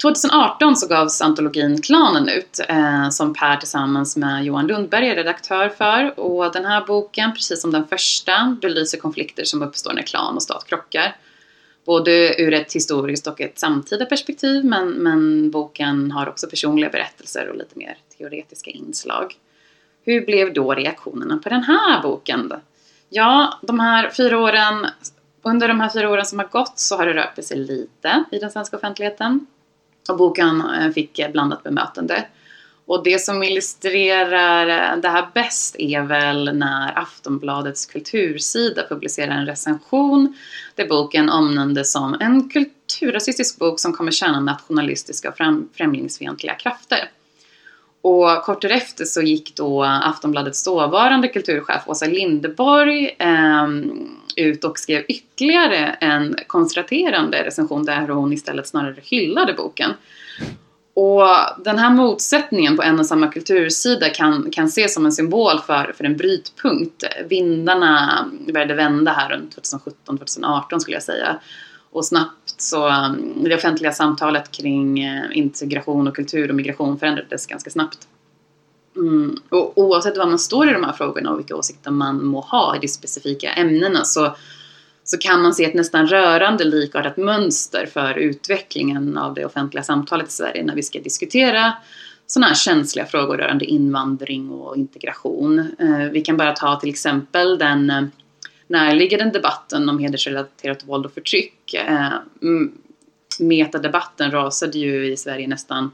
2018 så gavs antologin Klanen ut eh, som Per tillsammans med Johan Lundberg är redaktör för. Och den här boken, precis som den första, belyser konflikter som uppstår när klan och stat krockar. Både ur ett historiskt och ett samtida perspektiv men, men boken har också personliga berättelser och lite mer teoretiska inslag. Hur blev då reaktionerna på den här boken? Ja, de här fyra åren, under de här fyra åren som har gått så har det rört på sig lite i den svenska offentligheten. Och boken eh, fick eh, blandat bemötande. Och det som illustrerar eh, det här bäst är väl när Aftonbladets kultursida publicerar en recension där boken omnämndes som en kulturrasistisk bok som kommer tjäna nationalistiska och främlingsfientliga krafter. Och kort därefter så gick då Aftonbladets dåvarande kulturchef Åsa Lindeborg eh, ut och skrev ytterligare en konstaterande recension där hon istället snarare hyllade boken. Och den här motsättningen på en och samma kultursida kan, kan ses som en symbol för, för en brytpunkt. Vindarna började vända här runt 2017-2018 skulle jag säga. Och snabbt så, um, det offentliga samtalet kring eh, integration och kultur och migration förändrades ganska snabbt. Mm. Och oavsett var man står i de här frågorna och vilka åsikter man må ha i de specifika ämnena så, så kan man se ett nästan rörande likartat mönster för utvecklingen av det offentliga samtalet i Sverige när vi ska diskutera sådana här känsliga frågor rörande invandring och integration. Eh, vi kan bara ta till exempel den eh, närliggande debatten om hedersrelaterat våld och förtryck. Eh, metadebatten rasade ju i Sverige nästan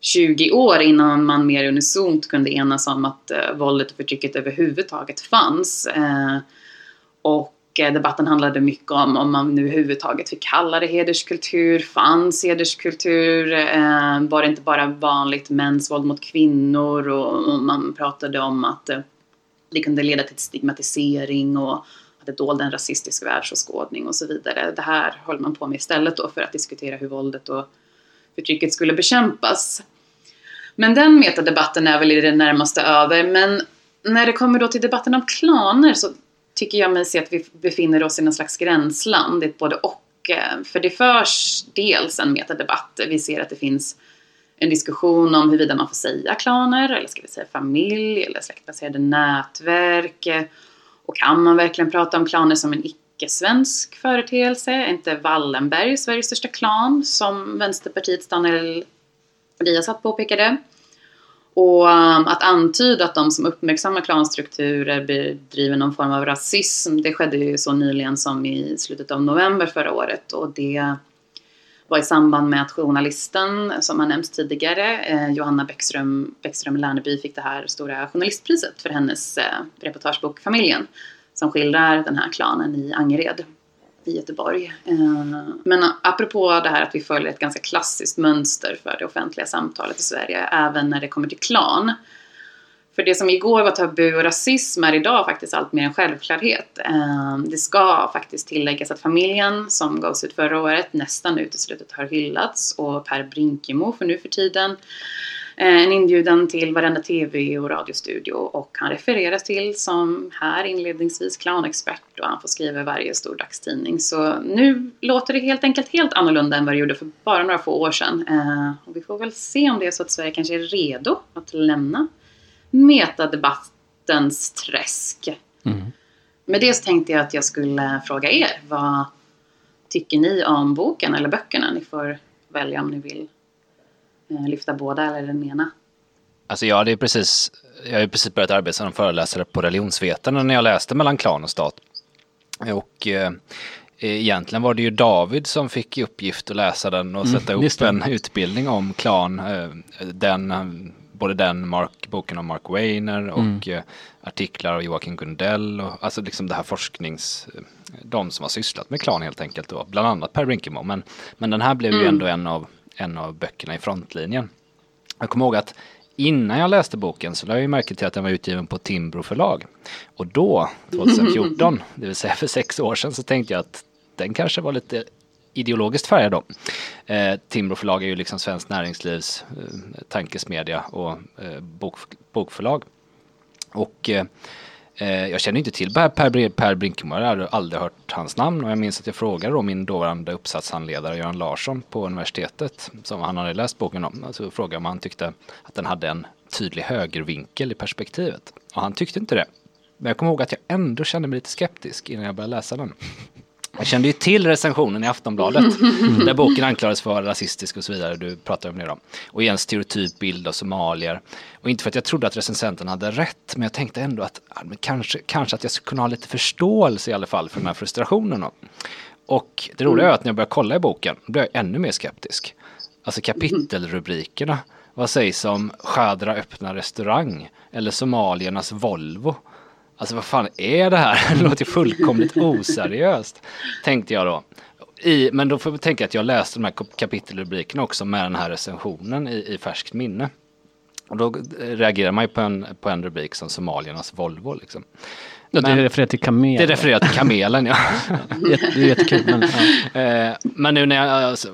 20 år innan man mer unisont kunde enas om att eh, våldet och förtrycket överhuvudtaget fanns. Eh, och eh, debatten handlade mycket om om man nu överhuvudtaget fick kalla det hederskultur, fanns hederskultur, eh, var det inte bara vanligt mäns våld mot kvinnor och, och man pratade om att eh, det kunde leda till stigmatisering och hade dold dolde en rasistisk världsåskådning och så vidare. Det här höll man på med istället då för att diskutera hur våldet och förtrycket skulle bekämpas. Men den metadebatten är väl i det närmaste över. Men när det kommer då till debatten om klaner så tycker jag mig se att vi befinner oss i någon slags gränsland. Det är både och. Eh, för det förs dels en metadebatt. Vi ser att det finns en diskussion om huruvida man får säga klaner, eller ska vi säga familj, eller släktbaserade nätverk. Och kan man verkligen prata om klaner som en icke-svensk företeelse? Är inte Wallenberg Sveriges största klan, som Vänsterpartiets Daniel Riazat påpekade? Och um, att antyda att de som uppmärksammar klanstrukturer bedriver någon form av rasism, det skedde ju så nyligen som i slutet av november förra året och det var i samband med att journalisten, som har nämnts tidigare, eh, Johanna Bäckström, Bäckström Lerneby fick det här stora journalistpriset för hennes eh, reportagebok Familjen som skildrar den här klanen i Angered i Göteborg. Eh, men apropå det här att vi följer ett ganska klassiskt mönster för det offentliga samtalet i Sverige, även när det kommer till klan. För det som igår var tabu och rasism är idag faktiskt allt mer en självklarhet. Ehm, det ska faktiskt tilläggas att familjen som gavs ut förra året nästan uteslutet har hyllats och Per Brinkemo för nu för tiden eh, en inbjudan till varenda tv och radiostudio och han refereras till som här inledningsvis clownexpert och han får skriva varje stor dagstidning. Så nu låter det helt enkelt helt annorlunda än vad det gjorde för bara några få år sedan. Ehm, och vi får väl se om det är så att Sverige kanske är redo att lämna metadebattens träsk. Mm. Med det så tänkte jag att jag skulle fråga er, vad tycker ni om boken eller böckerna? Ni får välja om ni vill Eh, lyfta båda eller den ena? Alltså jag hade precis, jag har precis börjat arbeta som föreläsare på religionsvetarna när jag läste mellan klan och stat. Och eh, egentligen var det ju David som fick i uppgift att läsa den och mm, sätta upp en utbildning om klan. Eh, den både den, Mark, boken om Mark Weiner och mm. eh, artiklar av Joakim Gundell och alltså liksom det här forsknings, eh, de som har sysslat med klan helt enkelt då, bland annat Per Brinkemo. Men, men den här blev mm. ju ändå en av, en av böckerna i frontlinjen. Jag kommer ihåg att innan jag läste boken så lade jag märke till att den var utgiven på Timbro förlag. Och då, 2014, det vill säga för sex år sedan, så tänkte jag att den kanske var lite ideologiskt färgad då. Eh, Timbro förlag är ju liksom Svenskt Näringslivs eh, tankesmedja och eh, bok, bokförlag. Och eh, eh jag känner inte till Per, per, per Brinkemo, jag hade aldrig hört hans namn och jag minns att jag frågade då min dåvarande uppsatshandledare Göran Larsson på universitetet som han hade läst boken om. Alltså frågade om han tyckte att den hade en tydlig högervinkel i perspektivet. Och han tyckte inte det. Men jag kommer ihåg att jag ändå kände mig lite skeptisk innan jag började läsa den. Jag kände ju till recensionen i Aftonbladet där boken anklagades för att vara rasistisk och så vidare. Du pratade om det då. Och i en stereotyp bild av somalier. Och inte för att jag trodde att recensenten hade rätt, men jag tänkte ändå att kanske, kanske att jag skulle kunna ha lite förståelse i alla fall för de här frustrationerna. Och det roliga är att när jag började kolla i boken, då blev jag ännu mer skeptisk. Alltså kapitelrubrikerna. Vad sägs om Shadra öppnar restaurang? Eller somaliernas Volvo? Alltså vad fan är det här? Det låter fullkomligt oseriöst. Tänkte jag då. I, men då får vi tänka att jag läste de här kapitelrubrikerna också med den här recensionen i, i färskt minne. Och då reagerar man ju på en, på en rubrik som Somaliernas Volvo liksom. Ja, det refererar till kamelen. Det refererar till kamelen ja. det är jättekul. Men, ja. Eh, men nu när jag, alltså,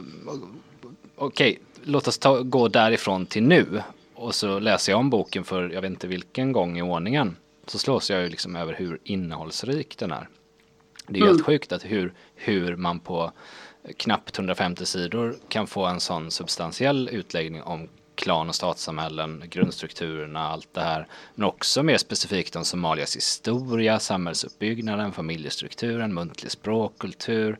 okej, okay, låt oss ta, gå därifrån till nu. Och så läser jag om boken för jag vet inte vilken gång i ordningen så slås jag ju liksom över hur innehållsrik den är. Det är mm. helt sjukt att hur, hur man på knappt 150 sidor kan få en sån substantiell utläggning om klan och statssamhällen, grundstrukturerna, allt det här. Men också mer specifikt om Somalias historia, samhällsuppbyggnaden, familjestrukturen, muntlig språkkultur,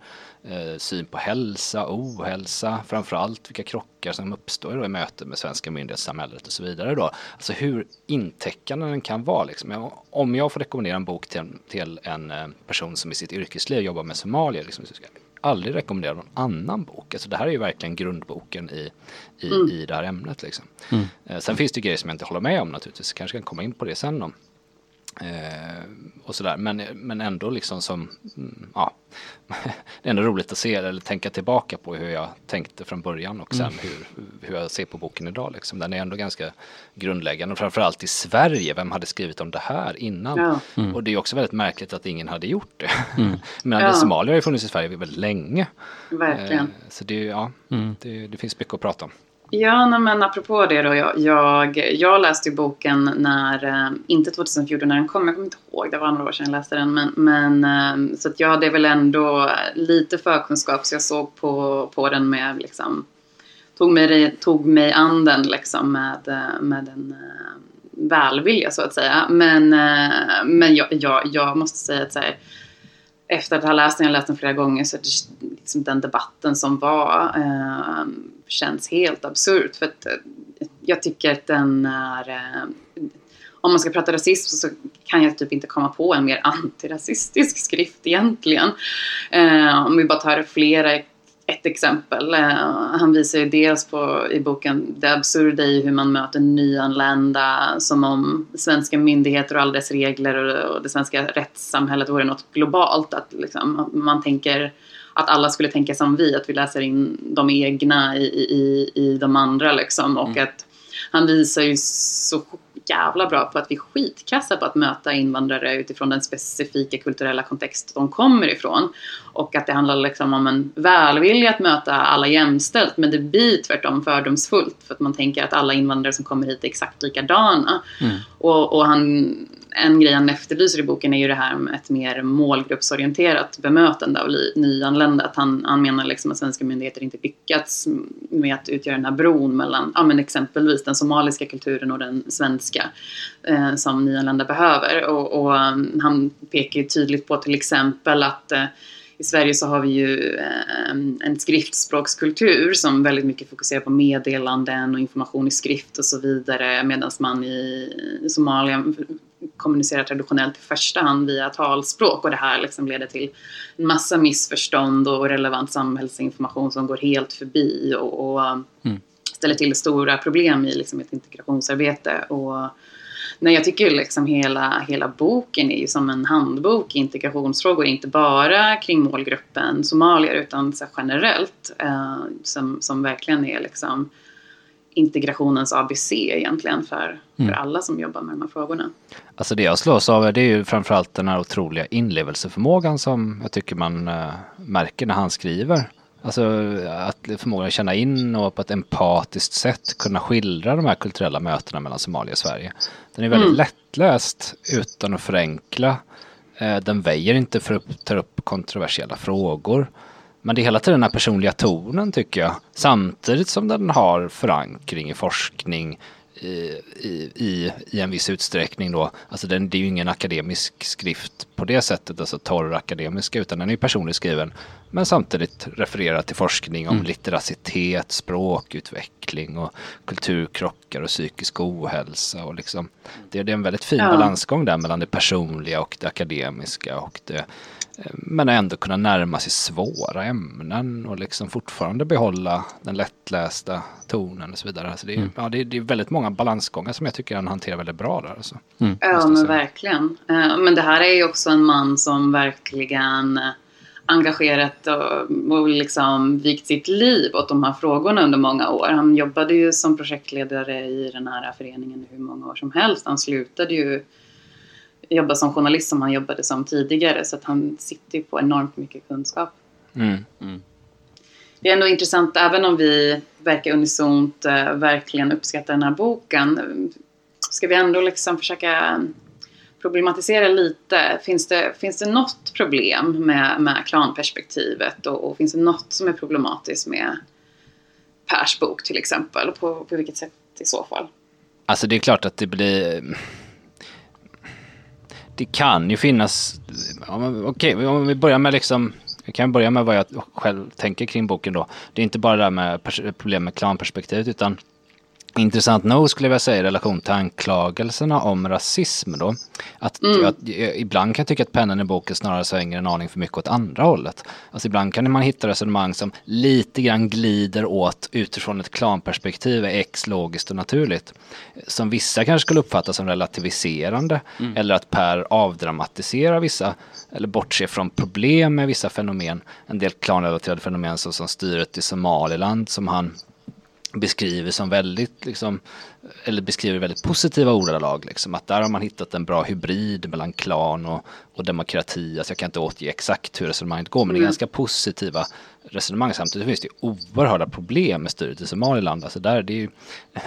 eh, syn på hälsa, ohälsa, framförallt vilka krockar som uppstår i möte med svenska myndighetssamhället och så vidare då. Alltså hur intäckande den kan vara liksom. Om jag får rekommendera en bok till, till en eh, person som i sitt yrkesliv jobbar med Somalia, liksom, så ska jag aldrig rekommendera någon annan bok. Alltså det här är ju verkligen grundboken i, i, mm. i det här ämnet liksom. Mm. Eh, sen finns det grejer som jag inte håller med om naturligtvis, kanske kan komma in på det sen om. Eh, och sådär. Men, men ändå liksom som, mm, ja, det är ändå roligt att se eller tänka tillbaka på hur jag tänkte från början och sen mm. hur, hur jag ser på boken idag. Liksom. Den är ändå ganska grundläggande och framförallt i Sverige, vem hade skrivit om det här innan? Ja. Mm. Och det är också väldigt märkligt att ingen hade gjort det. Mm. men ja. Somalia har ju funnits i Sverige väldigt länge. Verkligen. Eh, så det, ja, mm. det, det finns mycket att prata om. Ja, men apropå det då. Jag, jag, jag läste ju boken när, eh, inte 2014 när den kom, jag kommer inte ihåg, det var några år sedan jag läste den. Men, men eh, så att jag hade väl ändå lite förkunskap så jag såg på, på den med liksom, tog mig, tog mig an den liksom med, eh, med en välvilja så att säga. Men, men jag, jag, jag måste säga att så här, efter att ha läst den, jag har läst den flera gånger, så det, liksom den debatten som var eh, känns helt absurt. För att, eh, jag tycker att den är... Eh, om man ska prata rasism så kan jag typ inte komma på en mer antirasistisk skrift egentligen. Eh, om vi bara tar flera ett exempel. Eh, han visar ju dels på, i boken det absurda i hur man möter nyanlända som om svenska myndigheter och alla dess regler och, det svenska rättssamhället vore något globalt. Att liksom, man tänker att alla skulle tänka som vi, att vi läser in de egna i, i, i de andra liksom. Och mm. att han visar ju så jävla bra på att vi är skitkassa på att möta invandrare utifrån den specifika kulturella kontext de kommer ifrån. Och att det handlar liksom om en välvilja att möta alla jämställt men det blir tvärtom fördomsfullt för att man tänker att alla invandrare som kommer hit är exakt likadana. Mm. Och, och han en grej han efterlyser i boken är ju det här med ett mer målgruppsorienterat bemötande av nyanlända. Att han, han menar liksom att svenska myndigheter inte lyckats med att utgöra den här bron mellan ja, men exempelvis den somaliska kulturen och den svenska eh, som nyanlända behöver. Och, och mm, han pekar ju tydligt på till exempel att eh, i Sverige så har vi ju eh, en skriftspråkskultur som väldigt mycket fokuserar på meddelanden och information i skrift och så vidare medan man i Somalia kommunicerar traditionellt i första hand via talspråk och det här liksom leder till en massa missförstånd och relevant samhällsinformation som går helt förbi och, och mm. ställer till stora problem i liksom ett integrationsarbete. Och nej, jag tycker liksom hela, hela boken är ju som en handbok i integrationsfrågor, inte bara kring målgruppen somalier utan så generellt. Eh, som, som verkligen är liksom integrationens ABC egentligen för, mm. för alla som jobbar med de här frågorna. Alltså det jag slås av det är ju framförallt den här otroliga inlevelseförmågan som jag tycker man äh, märker när han skriver. Alltså att förmågan att känna in och på ett empatiskt sätt kunna skildra de här kulturella mötena mellan Somalia och Sverige. Den är väldigt mm. lättläst utan att förenkla. Eh, den väjer inte för att ta upp kontroversiella frågor. Men det är hela tiden den här personliga tonen tycker jag. Samtidigt som den har förankring i forskning i, i, i en viss utsträckning då. Alltså den, det är ju ingen akademisk skrift på det sättet, alltså torr akademiska, utan den är personligt skriven. Men samtidigt refererar till forskning om mm. litteracitet, språkutveckling och kulturkrockar och psykisk ohälsa. Och liksom, det, det är en väldigt fin ja. balansgång där mellan det personliga och det akademiska och det men ändå kunna närma sig svåra ämnen och liksom fortfarande behålla den lättlästa tonen och så vidare. Alltså det, är, mm. ja, det, är, det är väldigt många balansgångar som jag tycker han hanterar väldigt bra där. Alltså. Mm. Ja, men verkligen. Eh, men det här är ju också en man som verkligen engagerat och, och liksom vikt sitt liv åt de här frågorna under många år. Han jobbade ju som projektledare i den här föreningen hur många år som helst. Han slutade ju jobba som journalist som han jobbade som tidigare. Så att han sitter ju på enormt mycket kunskap. Mm. Mm. Det är ändå intressant, även om vi verkar unisont uh, verkligen uppskatta den här boken. Ska vi ändå liksom försöka problematisera lite. Finns det, finns det något problem med, med klanperspektivet och, och finns det något som är problematiskt med Pers bok till exempel? Och på, på vilket sätt i så fall? Alltså det är klart att det blir det kan ju finnas, okej okay, om vi börjar med liksom, jag kan börja med vad jag själv tänker kring boken då. Det är inte bara det där med problem med klanperspektivet utan Intressant nog skulle jag säga i relation till anklagelserna om rasism då. Att mm. jag, ibland kan jag tycka att pennan i boken snarare svänger en aning för mycket åt andra hållet. Alltså ibland kan man hitta resonemang som lite grann glider åt utifrån ett klanperspektiv, är X logiskt och naturligt. Som vissa kanske skulle uppfatta som relativiserande mm. eller att Per avdramatiserar vissa eller bortser från problem med vissa fenomen. En del klanrelaterade fenomen såsom styret i Somaliland som han beskriver som väldigt, liksom, eller beskriver väldigt positiva ordalag. Liksom, att där har man hittat en bra hybrid mellan klan och, och demokrati. Alltså jag kan inte återge exakt hur resonemanget går, men det är mm. ganska positiva resonemang. Samtidigt finns det oerhörda problem med styret i Somaliland. Alltså där, det är ju,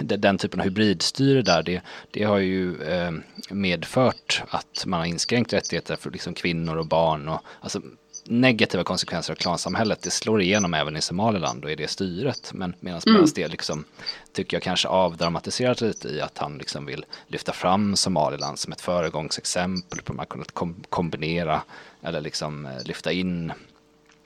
den typen av hybridstyre där, det, det har ju eh, medfört att man har inskränkt rättigheter för liksom kvinnor och barn. Och, alltså, negativa konsekvenser av klansamhället, det slår igenom även i Somaliland och i det styret. Men medan mm. det liksom, tycker jag kanske avdramatiserat lite i att han liksom vill lyfta fram Somaliland som ett föregångsexempel på hur man kunnat kom kombinera eller liksom eh, lyfta in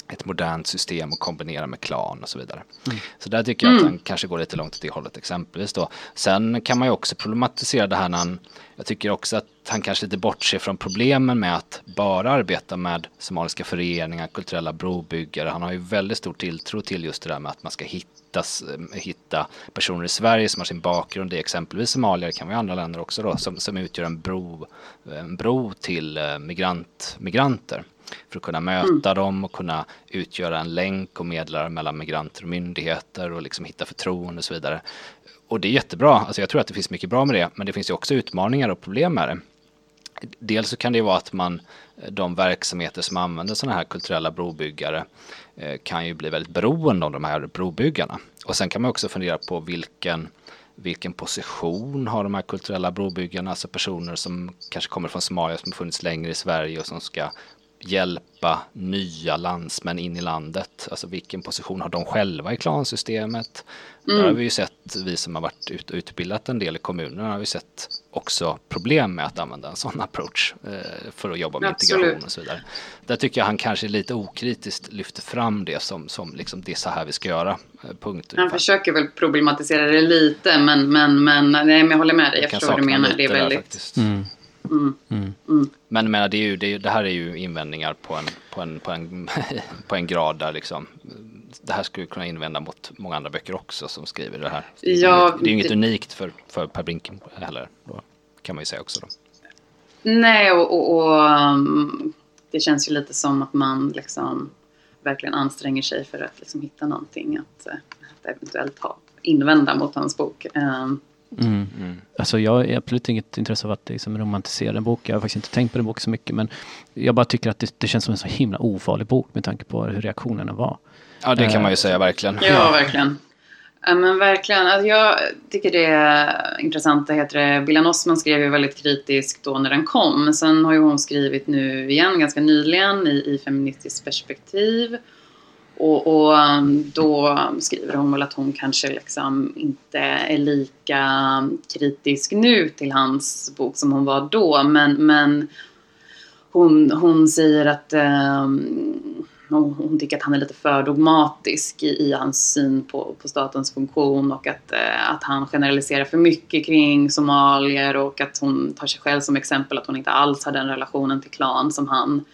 ett modernt system och kombinera med klan och så vidare. Mm. Så där tycker jag mm. att han kanske går lite långt åt det hållet exempelvis då. Sen kan man ju också problematisera det här när han, jag tycker också att han kanske lite bortser från problemen med att bara arbeta med somaliska föreningar, kulturella brobyggare. Han har ju väldigt stor tilltro till just det där med att man ska hitta, hitta personer i Sverige som har sin bakgrund i exempelvis Somalia, det kan vara andra länder också då, som, som utgör en bro, en bro till eh, migrant, migranter för att kunna möta mm. dem och kunna utgöra en länk och medlare mellan migranter och myndigheter och liksom hitta förtroende och så vidare. Och det är jättebra, alltså jag tror att det finns mycket bra med det, men det finns ju också utmaningar och problem med det. Dels så kan det vara att man, de verksamheter som använder sådana här kulturella brobyggare eh, kan ju bli väldigt beroende av de här brobyggarna. Och sen kan man också fundera på vilken vilken position har de här kulturella brobyggarna, alltså personer som kanske kommer från Somalia som har funnits längre i Sverige och som ska hjälpa nya landsmän in i landet. Alltså vilken position har de själva i klansystemet? Mm. Där har vi ju sett, vi som har varit ut och utbildat en del i kommunerna, har vi sett också problem med att använda en sån approach eh, för att jobba med Absolut. integration och så vidare. Där tycker jag han kanske lite okritiskt lyfter fram det som, som liksom det är så här vi ska göra. Eh, punkt. Han ungefär. försöker väl problematisera det lite men, men, men, nej, men jag håller med dig, jag, jag förstår vad du menar. Det är väldigt... Mm. Mm. Mm. Men menar, det, är ju, det, det, här är ju invändningar på en, på en, på en, på en grad där liksom det här skulle kunna invända mot många andra böcker också som skriver det här. Ja, det är ju inget unikt för, för Per Brink heller, då, kan man ju säga också. Då. Nej, och, och, och um, det känns ju lite som att man liksom verkligen anstränger sig för att liksom hitta någonting att, att eventuellt ha, invända mot hans bok. Um, Mm. Mm. Alltså jag har absolut inget intresse av att liksom romantisera en bok. Jag har faktiskt inte tänkt på den boken så mycket. Men jag bara tycker att det, det, känns som en så himla ofarlig bok med tanke på hur reaktionerna var. Ja, det kan man ju säga verkligen. Ja, verkligen. Ja, men verkligen. Alltså, jag tycker det är intressant. Det heter det. Bilan Osman skrev ju väldigt kritiskt då när den kom. Sen har ju hon skrivit nu igen ganska nyligen i, i Feministiskt perspektiv. Och, och, um, då skriver hon väl att hon kanske liksom inte är lika kritisk nu till hans bok som hon var då. Men, men hon, hon säger att um, hon tycker att han är lite för dogmatisk i, i hans syn på, på statens funktion och att, uh, att han generaliserar för mycket kring somalier och att hon tar sig själv som exempel att hon inte alls har den relationen till klan som han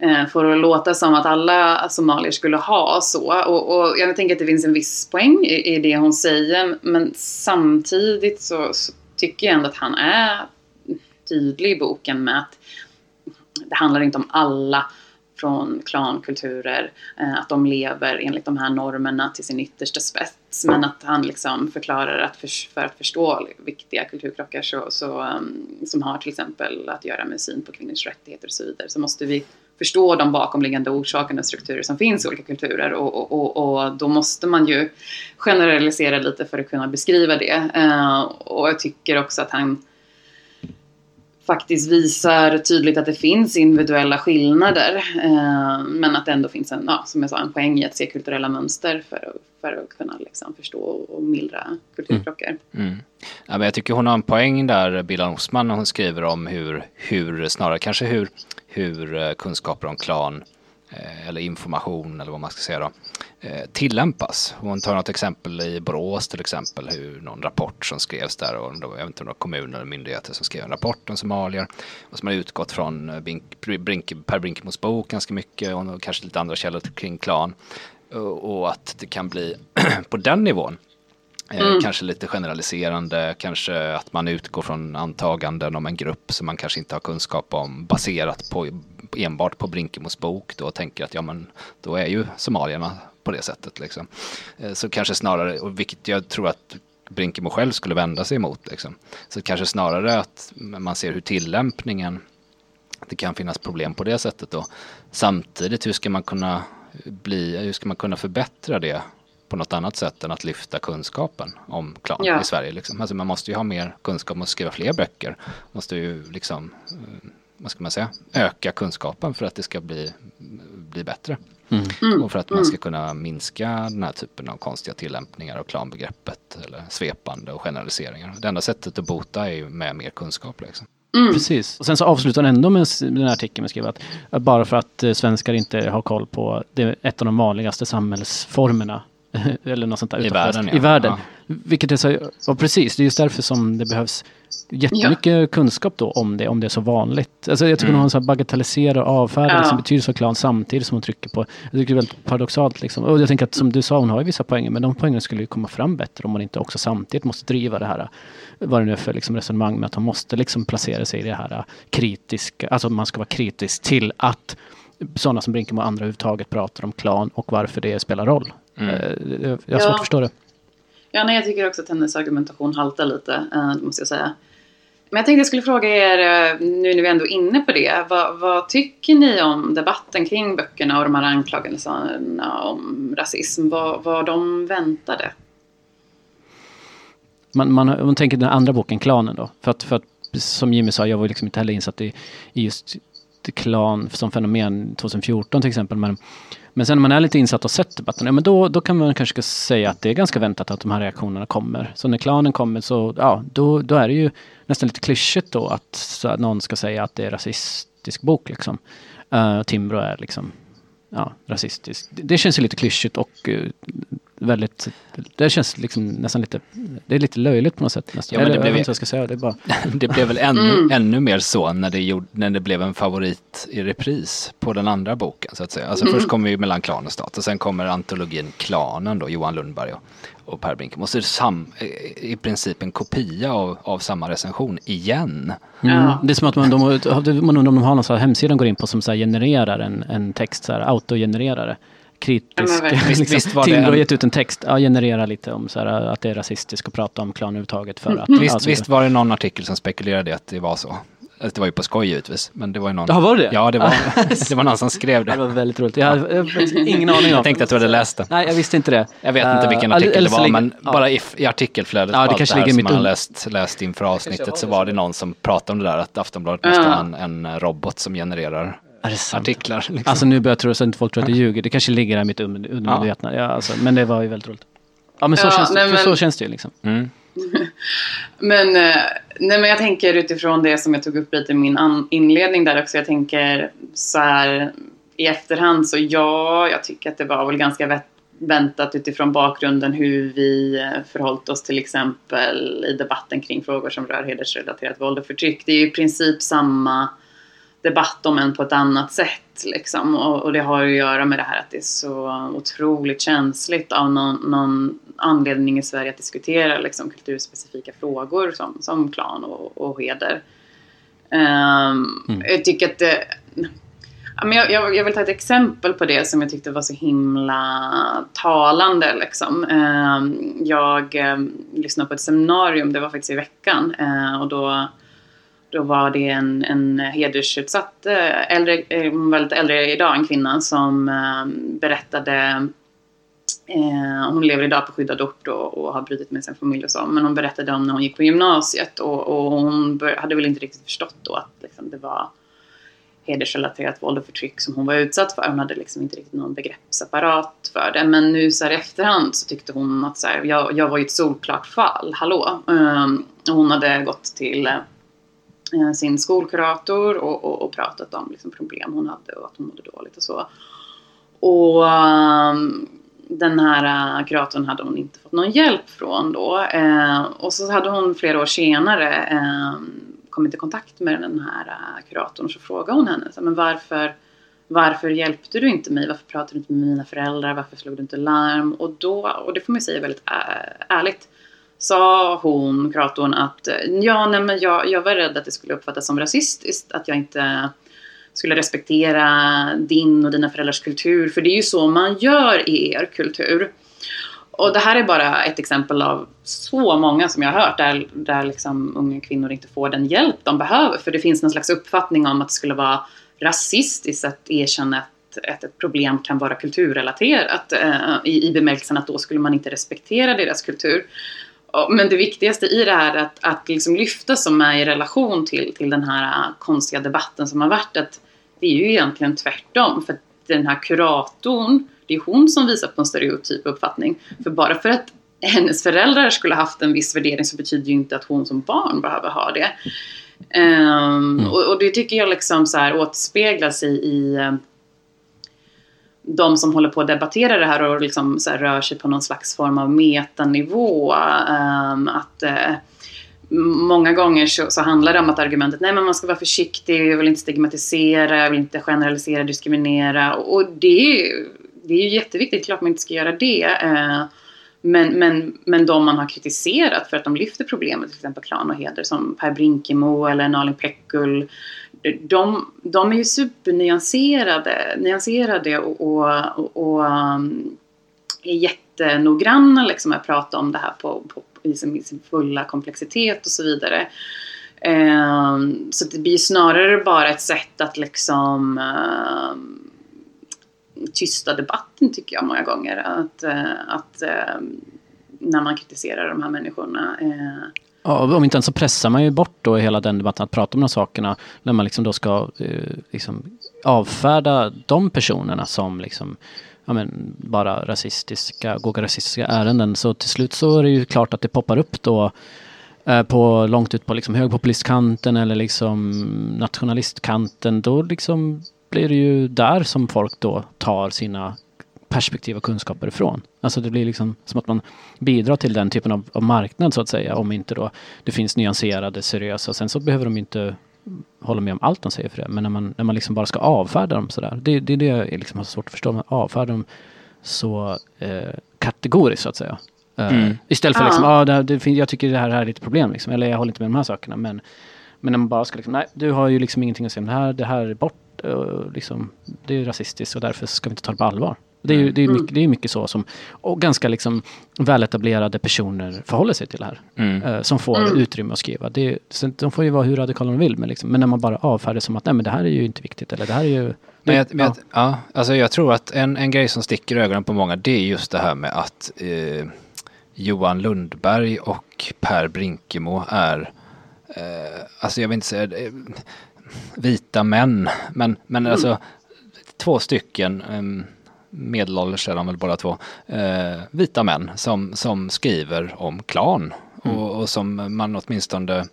Eh, får det att låta som att alla somalier skulle ha så. Och, och, jag tänker att det finns en viss poäng i, i det hon säger. Men samtidigt så, så, tycker jag ändå att han är tydlig i boken med att det handlar inte om alla från klankulturer, eh, att de lever enligt de här normerna till sin yttersta spets. Men att han liksom förklarar att för, för att förstå viktiga kulturkrockar så, så, ehm, som har till exempel att göra med syn på kvinnors rättigheter och så vidare så måste vi förstå de bakomliggande orsakerna och strukturer som finns i olika kulturer och, och, och, och, då måste man ju generalisera lite för att kunna beskriva det. Eh, och jag tycker också att han faktiskt visar tydligt att det finns individuella skillnader. eh, men att det ändå finns en, ja, som jag sa, en poäng i att se kulturella mönster för att, för att kunna liksom förstå och mildra kulturkrockar. Mm. Mm. Ja, men jag tycker hon har en poäng där, Bilan Osman, när hon skriver om hur, hur snarare kanske hur hur eh, kunskaper om klan eh, eller information eller vad man ska säga då, eh, tillämpas. Hon tar något exempel i Borås till exempel, hur någon rapport som skrevs där och jag vet inte om det var kommuner eller myndigheter som skrev en rapport om somalier och som har utgått från Bink, Brink, Per Brinkemos bok ganska mycket och kanske lite andra källor kring klan och att det kan bli på den nivån mm. Kanske lite generaliserande, kanske att man utgår från antaganden om en grupp som man kanske inte har kunskap om baserat på enbart på Brinkemos bok då och tänker att ja men då är ju somalierna på det sättet liksom. Eh, så kanske snarare, och vilket jag tror att Brinkemo själv skulle vända sig emot liksom. Så kanske snarare att man ser hur tillämpningen, det kan finnas problem på det sättet då. Samtidigt hur ska man kunna bli, hur ska man kunna förbättra det något annat sätt än att lyfta kunskapen om klan ja. i Sverige. Liksom. Alltså man måste ju ha mer kunskap, måste skriva fler böcker. Man måste ju liksom, eh, vad ska man säga, öka kunskapen för att det ska bli, bli bättre. Mm. mm. Och för att man ska mm. kunna minska den här typen av konstiga tillämpningar av klanbegreppet eller svepande och generaliseringar. Det enda sättet att bota är ju med mer kunskap. Liksom. Mm. Precis. Och sen så avslutar han ändå med den här artikeln med skriva att bara för att eh, svenskar inte har koll på det, ett av de vanligaste samhällsformerna Eller något sånt där. I världen, ja. I världen. Ja. Vilket är så, ja precis, det är just därför som det behövs jättemycket ja. kunskap då om det, om det är så vanligt. Alltså jag tycker mm. hon så bagatelliserar och avfärdar ja. liksom betydelsen av klan samtidigt som hon trycker på, jag tycker det är väldigt paradoxalt liksom. Och jag tänker att som du sa, hon har ju vissa poänger, men de poängerna skulle ju komma fram bättre om man inte också samtidigt måste driva det här, vad det nu är för liksom resonemang med att hon måste liksom placera sig i det här kritiska, alltså man ska vara kritisk till att sådana som Brinkemo och andra överhuvudtaget pratar om klan och varför det spelar roll. Mm. Eh, jag har ja. svårt att förstå det. Ja, nej, jag tycker också att hennes argumentation haltar lite, eh, måste jag säga. Men jag tänkte jag skulle fråga er, eh, nu när vi ändå är inne på det, vad, vad, tycker ni om debatten kring böckerna och de här anklagelserna om rasism? Vad var de väntade? Man, man, man tänker den andra boken, Klanen då, för att, för att som Jimmy sa, jag var liksom inte heller insatt i, i just klan som fenomen 2014 till exempel. Men, men sen när man är lite insatt och sett debatten, ja, men då, då kan man kanske säga att det är ganska väntat att de här reaktionerna kommer. Så när klanen kommer så, ja, då, då är det ju nästan lite klyschigt då att, att någon ska säga att det är rasistisk bok liksom. Uh, Timbro är liksom, ja, rasistisk. Det, det känns ju lite klyschigt och uh, väldigt, det känns liksom nästan lite, det är lite löjligt på något sätt. Nästan. Ja, men det blev- jag ska säga, det bara, Det blev väl ännu, Mm. ännu mer så när det, gjorde, när det blev en favorit i repris på den andra boken så att säga. Alltså Mm. först kommer ju Mellan klan och stat och sen kommer antologin Klanen då, Johan Lundberg och, och Per Brinkemo. Och så är det sam, i princip en kopia av, av samma recension igen. mm. Ja. Det är som att man, de, man undrar om de har någon sån här hemsida de går in på som så här genererar en, en text, så här, autogenererare. Kritisk, Ja, men verkligen. Visst- liksom, visst var har en- gett ut en text, ja, generera lite om så här, att det är rasistiskt och prata om klan överhuvudtaget för att... Visst, alltså, visst var det någon artikel som spekulerade att det var så. Alltså, Det var ju på skoj givetvis, men det var ju någon... Ja, var det? Ja, det var, det var någon som skrev Det det. var väldigt roligt. Jag hade, jag hade faktiskt ingen aning om. Jag tänkte att du hade läst det. Nej, jag visste inte det. Jag vet inte Eh, vilken eller- artikel det var, ligger- men ja. bara i, i artikelflödet Ja, det kanske det här ligger som mitt man läst, läst inför avsnittet så var det någon som pratade om det där att Aftonbladet måste ha en, en robot som genererar? Artiklar. Liksom. Alltså nu börjar jag tro så att folk tror att det ljuger. Det kanske ligger där i mitt un- undermedvetna. Ja. alltså, men det var ju väldigt roligt. Ja, men så, Ja, känns, det, nej, för men- så känns det ju liksom. mm. Men, eh, nej, men jag tänker utifrån det som jag tog upp lite i min inledning där också. Jag tänker så här i efterhand så ja, jag tycker att det var väl ganska vä- väntat utifrån bakgrunden hur vi eh, förhållit oss till exempel i debatten kring frågor som rör hedersrelaterat våld och förtryck. Det är ju i princip samma debatt om än på ett annat sätt. Liksom. Och, och det har ju att göra med det här att det är så otroligt känsligt av någon, någon anledning i Sverige att diskutera liksom, kulturspecifika frågor som, som klan och, och heder. Ehm, Mm. Jag tycker att det... Men jag, jag, jag vill ta ett exempel på det som jag tyckte var så himla talande. Liksom. Ehm, jag eh, lyssnade på ett seminarium, det var faktiskt i veckan. eh, och då, då var det en, en hedersutsatt, eh, äldre, hon var väldigt äldre idag, en kvinna som eh, berättade hon lever idag på skyddad ort och, och har brutit med sin familj och så. Men hon berättade om när hon gick på gymnasiet och, och hon bör, hade väl inte riktigt förstått då att liksom, det var hedersrelaterat våld och förtryck som hon var utsatt för. Hon hade liksom inte riktigt någon begreppsapparat för det. Men nu så här i efterhand så tyckte hon att så här, jag, jag var ju ett solklart fall, hallå. Um, hon hade gått till Eh, sin skolkurator och, och, och pratat om liksom, problem hon hade och att hon mådde dåligt och så. Och um, den här uh, kuratorn hade hon inte fått någon hjälp från då. Eh, och så hade hon flera år senare eh, kommit i kontakt med den här uh, kuratorn och så frågade hon henne så, men varför, varför hjälpte du inte mig? Varför pratade du inte med mina föräldrar? Varför slog du inte larm? Och, då, och det får man säga väldigt ärligt sa hon, kuratorn, att eh, ja, nej, men jag, jag var rädd att det skulle uppfattas som rasistiskt. Att jag inte skulle respektera din och dina föräldrars kultur. För det är ju så man gör i er kultur. Och det här är bara ett exempel av så många som jag har hört där, där liksom unga kvinnor inte får den hjälp de behöver. För det finns någon slags uppfattning om att det skulle vara rasistiskt att erkänna att ett, ett problem kan vara kulturrelaterat. Eh, i, I bemärkelsen att då skulle man inte respektera deras kultur. Men det viktigaste i det här är att, att liksom lyfta som är i relation till, till den här konstiga debatten som har varit att det är ju egentligen tvärtom. För den här kuratorn, det är hon som visar på en stereotyp uppfattning. För bara för att hennes föräldrar skulle haft en viss värdering så betyder ju inte att hon som barn behöver ha det. Ehm, och, och det tycker jag liksom så här återspeglas i, i de som håller på att debattera det här och liksom så här rör sig på någon slags form av metanivå. Um, att uh, Många gånger så, så handlar det om att argumentet nej men man ska vara försiktig, jag vill inte stigmatisera, jag vill inte generalisera, diskriminera. Och, och det, är ju- det är ju jätteviktigt, klart man inte ska göra det. Uh, men, men, men de man har kritiserat för att de lyfter problemet, till exempel klan och heder, som Per Brinkemo eller Nalin Pekgul, de, de är ju supernyanserade nyanserade och, och, och, och um, är jättenoggranna liksom, att prata om det här på, på, i, sin, i sin fulla komplexitet och så vidare. Ehm, så det blir snarare bara ett sätt att liksom ehm, tysta debatten tycker jag många gånger. Att, eh, att ehm, när man kritiserar de här människorna. Eh. Ja, om inte ens så pressar man ju bort då hela den debatten att prata om de här sakerna när man liksom då ska eh, liksom avfärda de personerna som liksom ja, men, bara rasistiska, goga rasistiska ärenden. Så till slut så är det ju klart att det poppar upp då eh, på långt ut på liksom högpopulistkanten eller liksom nationalistkanten. Då liksom blir det ju där som folk då tar sina perspektiv och kunskaper ifrån. Alltså det blir liksom som att man bidrar till den typen av, av marknad så att säga. Om inte då det finns nyanserade, seriösa. Sen så behöver de inte hålla med om allt de säger för det. Men när man, när man liksom bara ska avfärda dem sådär. Det, det är det jag liksom har svårt att förstå. Man avfärdar dem så eh, kategoriskt så att säga. Eh, Mm. Istället för Ja. liksom, ah, det, det, jag tycker det här, här är ett problem liksom. Eller jag håller inte med de här sakerna. Men, men när man bara ska liksom, nej du har ju liksom ingenting att säga om det här. Det här är bort. Och liksom, det är rasistiskt och därför ska vi inte ta det på allvar. Det är ju det är Mm. mycket, det är mycket så som, och ganska liksom väletablerade personer förhåller sig till det här. Mm. Eh, som får Mm. utrymme att skriva. Det, är- de får ju vara hur radikala de vill. Men, liksom, men när man bara avfärdar som att nej men det här är ju inte viktigt. Eller det här är ju... Men, jag, men ja. jag, ja, alltså jag tror att en, en grej som sticker i ögonen på många det är just det här med att eh, Johan Lundberg och Per Brinkemo är, eh, alltså jag vill inte säga eh, vita män, men, men alltså två stycken, eh, medelålders är de väl båda två, eh, vita män som, som skriver om klan och, och som man åtminstone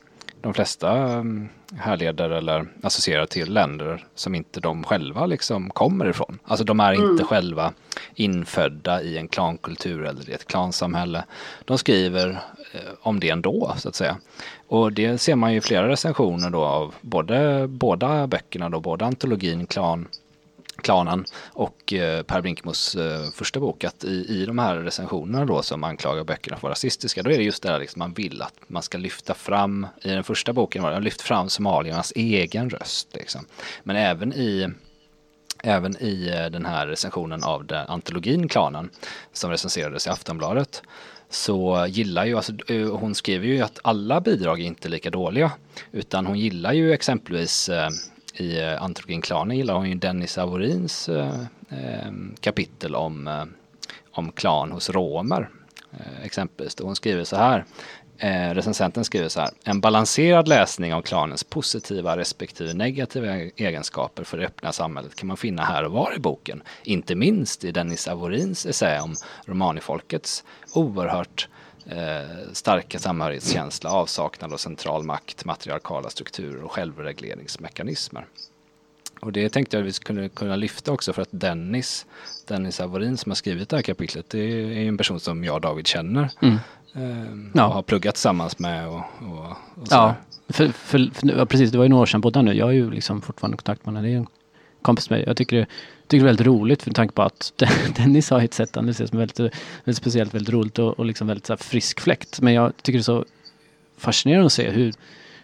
de flesta mm, härleder eller associerar till länder som inte de själva liksom kommer ifrån. Alltså de är inte själva infödda i en klankultur eller i ett klansamhälle. De skriver eh, om det ändå så att säga. Och det ser man ju i flera recensioner då av både båda böckerna då, både antologin Klan klanen och eh, Per Brinkemos eh, första bok att i, i de här recensionerna då som anklagar böckerna för att vara rasistiska då är det just det där liksom man vill att man ska lyfta fram i den första boken var det, lyft fram somaliernas egen röst liksom. Men även i Även i eh, den här recensionen av den antologin Klanen som recenserades i Aftonbladet så gillar ju, alltså, eh, hon skriver ju att alla bidrag är inte lika dåliga utan hon gillar ju exempelvis eh, i eh, antropologin Klanen gillar hon ju Dennis Avorins eh, eh, kapitel om, eh, om klan hos romer eh, exempelvis. Då hon skriver så här Eh, recensenten skriver så här. En balanserad läsning av klanens positiva respektive negativa egenskaper för det öppna samhället kan man finna här och var i boken. Inte minst i Dennis Avorins essä om romanifolkets oerhört eh, starka samhörighetskänsla, avsaknad av central makt, matriarkala strukturer och självregleringsmekanismer. Och det tänkte jag att vi skulle kunna lyfta också för att Dennis, Dennis Avorin som har skrivit det här kapitlet, det är en person som jag och David känner. Mm. Ehm, Ja. Och har pluggat tillsammans med och, och, och så Ja, för, för, för, precis. Det var ju några år sedan båda nu. Jag är ju liksom fortfarande kontakt med honom. Det är en kompis med. Jag tycker det, tycker det är väldigt roligt för tanke på att Dennis har ett sätt han ses som väldigt, väldigt speciellt, väldigt roligt och, och liksom väldigt så här, frisk fläkt. Men jag tycker det är så fascinerande att se hur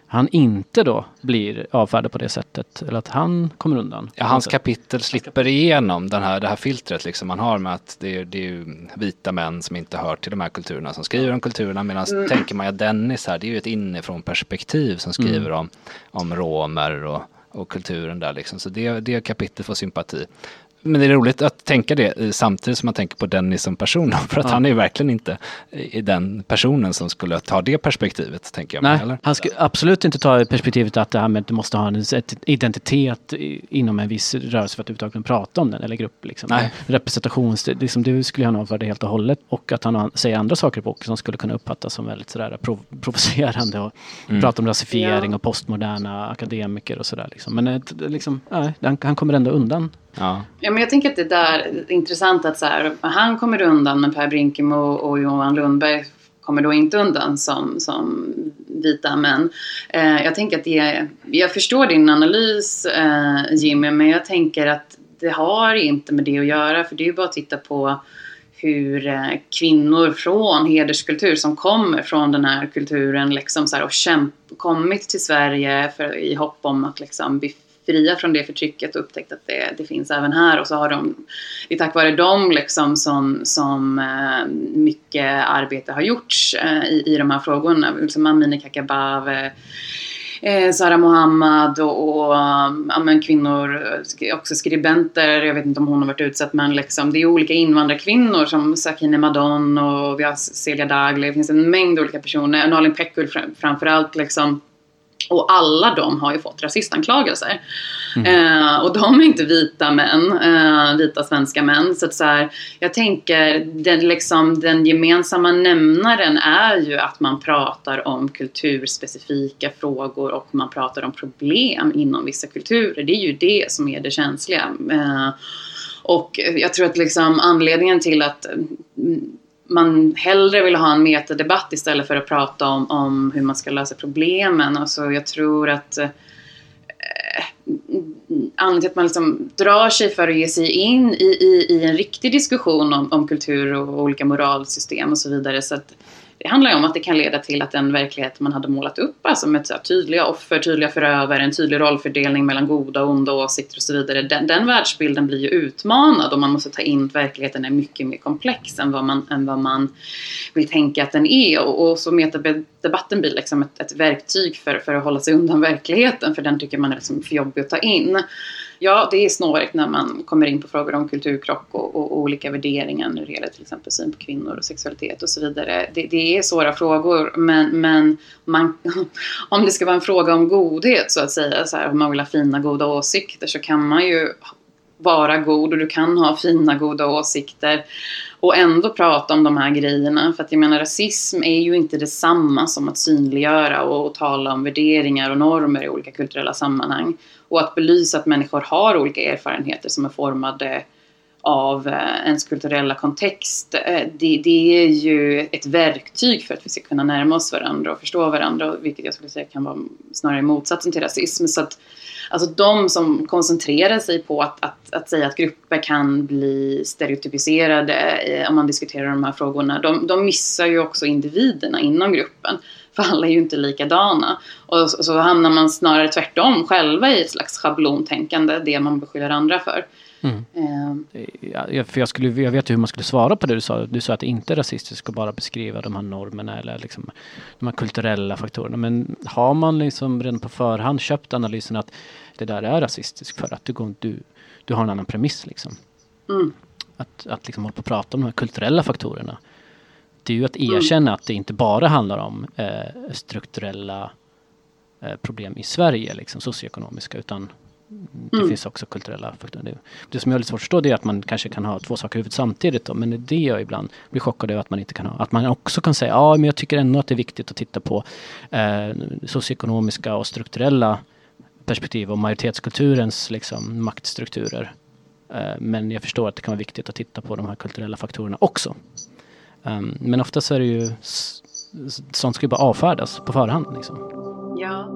han inte då blir avfärdad på det sättet. Eller att han kommer undan. Ja, hans kapitel slipper igenom den här, det här filtret liksom man har med att det är, det är ju vita män som inte hör till de här kulturerna som skriver om kulturerna medan tänker man att Dennis här, det är ju ett inifrån perspektiv som skriver om, om romer och, och kulturen där liksom. Så det, det kapitlet får sympati. Men det är roligt att tänka det eh, samtidigt som man tänker på Dennis som person. För att Ja. han är ju verkligen inte i den personen som skulle ta det perspektivet, tänker jag. Nej, eller? han ska absolut inte ta perspektivet att det här med att du måste ha en identitet inom en viss rörelse för att överhuvudtaget kunna prata om den eller grupp. Liksom. Nej. Representations, liksom, det skulle han avfärda helt och hållet. Och att han säger andra saker boken som skulle kunna uppfattas som väldigt sådär prov, provocerande. Och Mm. prata om rasifiering Ja. och postmoderna akademiker och sådär. Liksom. Men ett, liksom, nej, han, han kommer ändå undan. Ja. Ja, men jag tänker att det där är intressant att så här, han kommer undan men Per Brinkemo och Johan Lundberg kommer då inte undan som, som vita män. Eh, jag tänker att det är, jag förstår din analys eh, Jimmy men jag tänker att det har inte med det att göra för det är ju bara att titta på hur eh, kvinnor från hederskultur som kommer från den här kulturen liksom så här, och kämp, kommit till Sverige för, i hopp om att liksom bli fria från det förtrycket och upptäckt att det, det finns även här. Och så har de, det är tack vare dem liksom som, som eh, mycket arbete har gjorts eh, i, i de här frågorna. Liksom Amineh Kakabaveh, eh, Sara Mohammad och, och ja, men kvinnor, eh, också skribenter, jag vet inte om hon har varit utsatt men liksom, det är olika invandrarkvinnor som Sakine Madon och vi har Celia Dagli, det finns en mängd olika personer, Nalin Pekgul fram, framförallt liksom och alla de har ju fått rasistanklagelser. Eh, och de är inte vita män, eh, vita svenska män. Så att så här, jag tänker, den, liksom, den gemensamma nämnaren är ju att man pratar om kulturspecifika frågor och man pratar om problem inom vissa kulturer. Det är ju det som är det känsliga. Eh, Och jag tror att liksom anledningen till att mm, man hellre vill ha en metadebatt istället för att prata om, om hur man ska lösa problemen. Alltså jag tror att eh, anledningen till att man liksom drar sig för att ge sig in i, i, i en riktig diskussion om, om kultur och olika moralsystem och så vidare. Så att det handlar ju om att det kan leda till att den verklighet man hade målat upp, alltså med så tydliga offer, tydliga förövare, en tydlig rollfördelning mellan goda och onda åsikter och så vidare. Den, den världsbilden blir ju utmanad och man måste ta in att verkligheten är mycket mer komplex än vad man, än vad man vill tänka att den är. Och, och så metadebatten blir liksom ett, ett verktyg för, för att hålla sig undan verkligheten, för den tycker man är liksom för jobbig att ta in. Ja, det är snårigt när man kommer in på frågor om kulturkrock och, och, och olika värderingar när det gäller till exempel syn på kvinnor och sexualitet och så vidare. Det, det är svåra frågor, men, men man, om det ska vara en fråga om godhet så att säga, så här, om man vill ha fina goda åsikter så kan man ju vara god och du kan ha fina goda åsikter och ändå prata om de här grejerna. För att jag menar rasism är ju inte detsamma som att synliggöra och tala om värderingar och normer i olika kulturella sammanhang. Och att belysa att människor har olika erfarenheter som är formade av eh, ens kulturella kontext. Eh, det, det, är ju ett verktyg för att vi ska kunna närma oss varandra och förstå varandra, vilket jag skulle säga kan vara snarare motsatsen till rasism. Så att, alltså de som koncentrerar sig på att, att, att säga att grupper kan bli stereotypiserade eh, om man diskuterar de här frågorna, de, de missar ju också individerna inom gruppen. För alla är ju inte likadana. Och så, så hamnar man snarare tvärtom själva i ett slags schablontänkande, det man beskyller andra för. Mm. Uh. Ja, för jag, skulle, jag vet hur man skulle svara på det du sa. Du sa att det inte är rasistiskt att bara beskriva de här normerna eller liksom de här kulturella faktorerna. Men har man liksom redan på förhand köpt analysen att det där är rasistiskt för att du, går, du, du har en annan premiss liksom. Mm. Att, att liksom hålla på och prata om de här kulturella faktorerna det är ju att mm. erkänna mm. att det inte bara handlar om eh, strukturella eh, problem i Sverige, liksom socioekonomiska, utan det mm. finns också kulturella faktorer. Det, det som jag har lite svårt att förstå det är att man kanske kan ha två saker i huvudet samtidigt då, men det gör jag ibland blir chockad över att man inte kan ha. Att man också kan säga, ja men jag tycker ändå att det är viktigt att titta på eh, socioekonomiska och strukturella perspektiv och majoritetskulturens liksom, maktstrukturer. Eh, men jag förstår att det kan vara viktigt att titta på de här kulturella faktorerna också. Um, men oftast är det ju, sånt ska ju bara avfärdas på förhand. Liksom. Ja.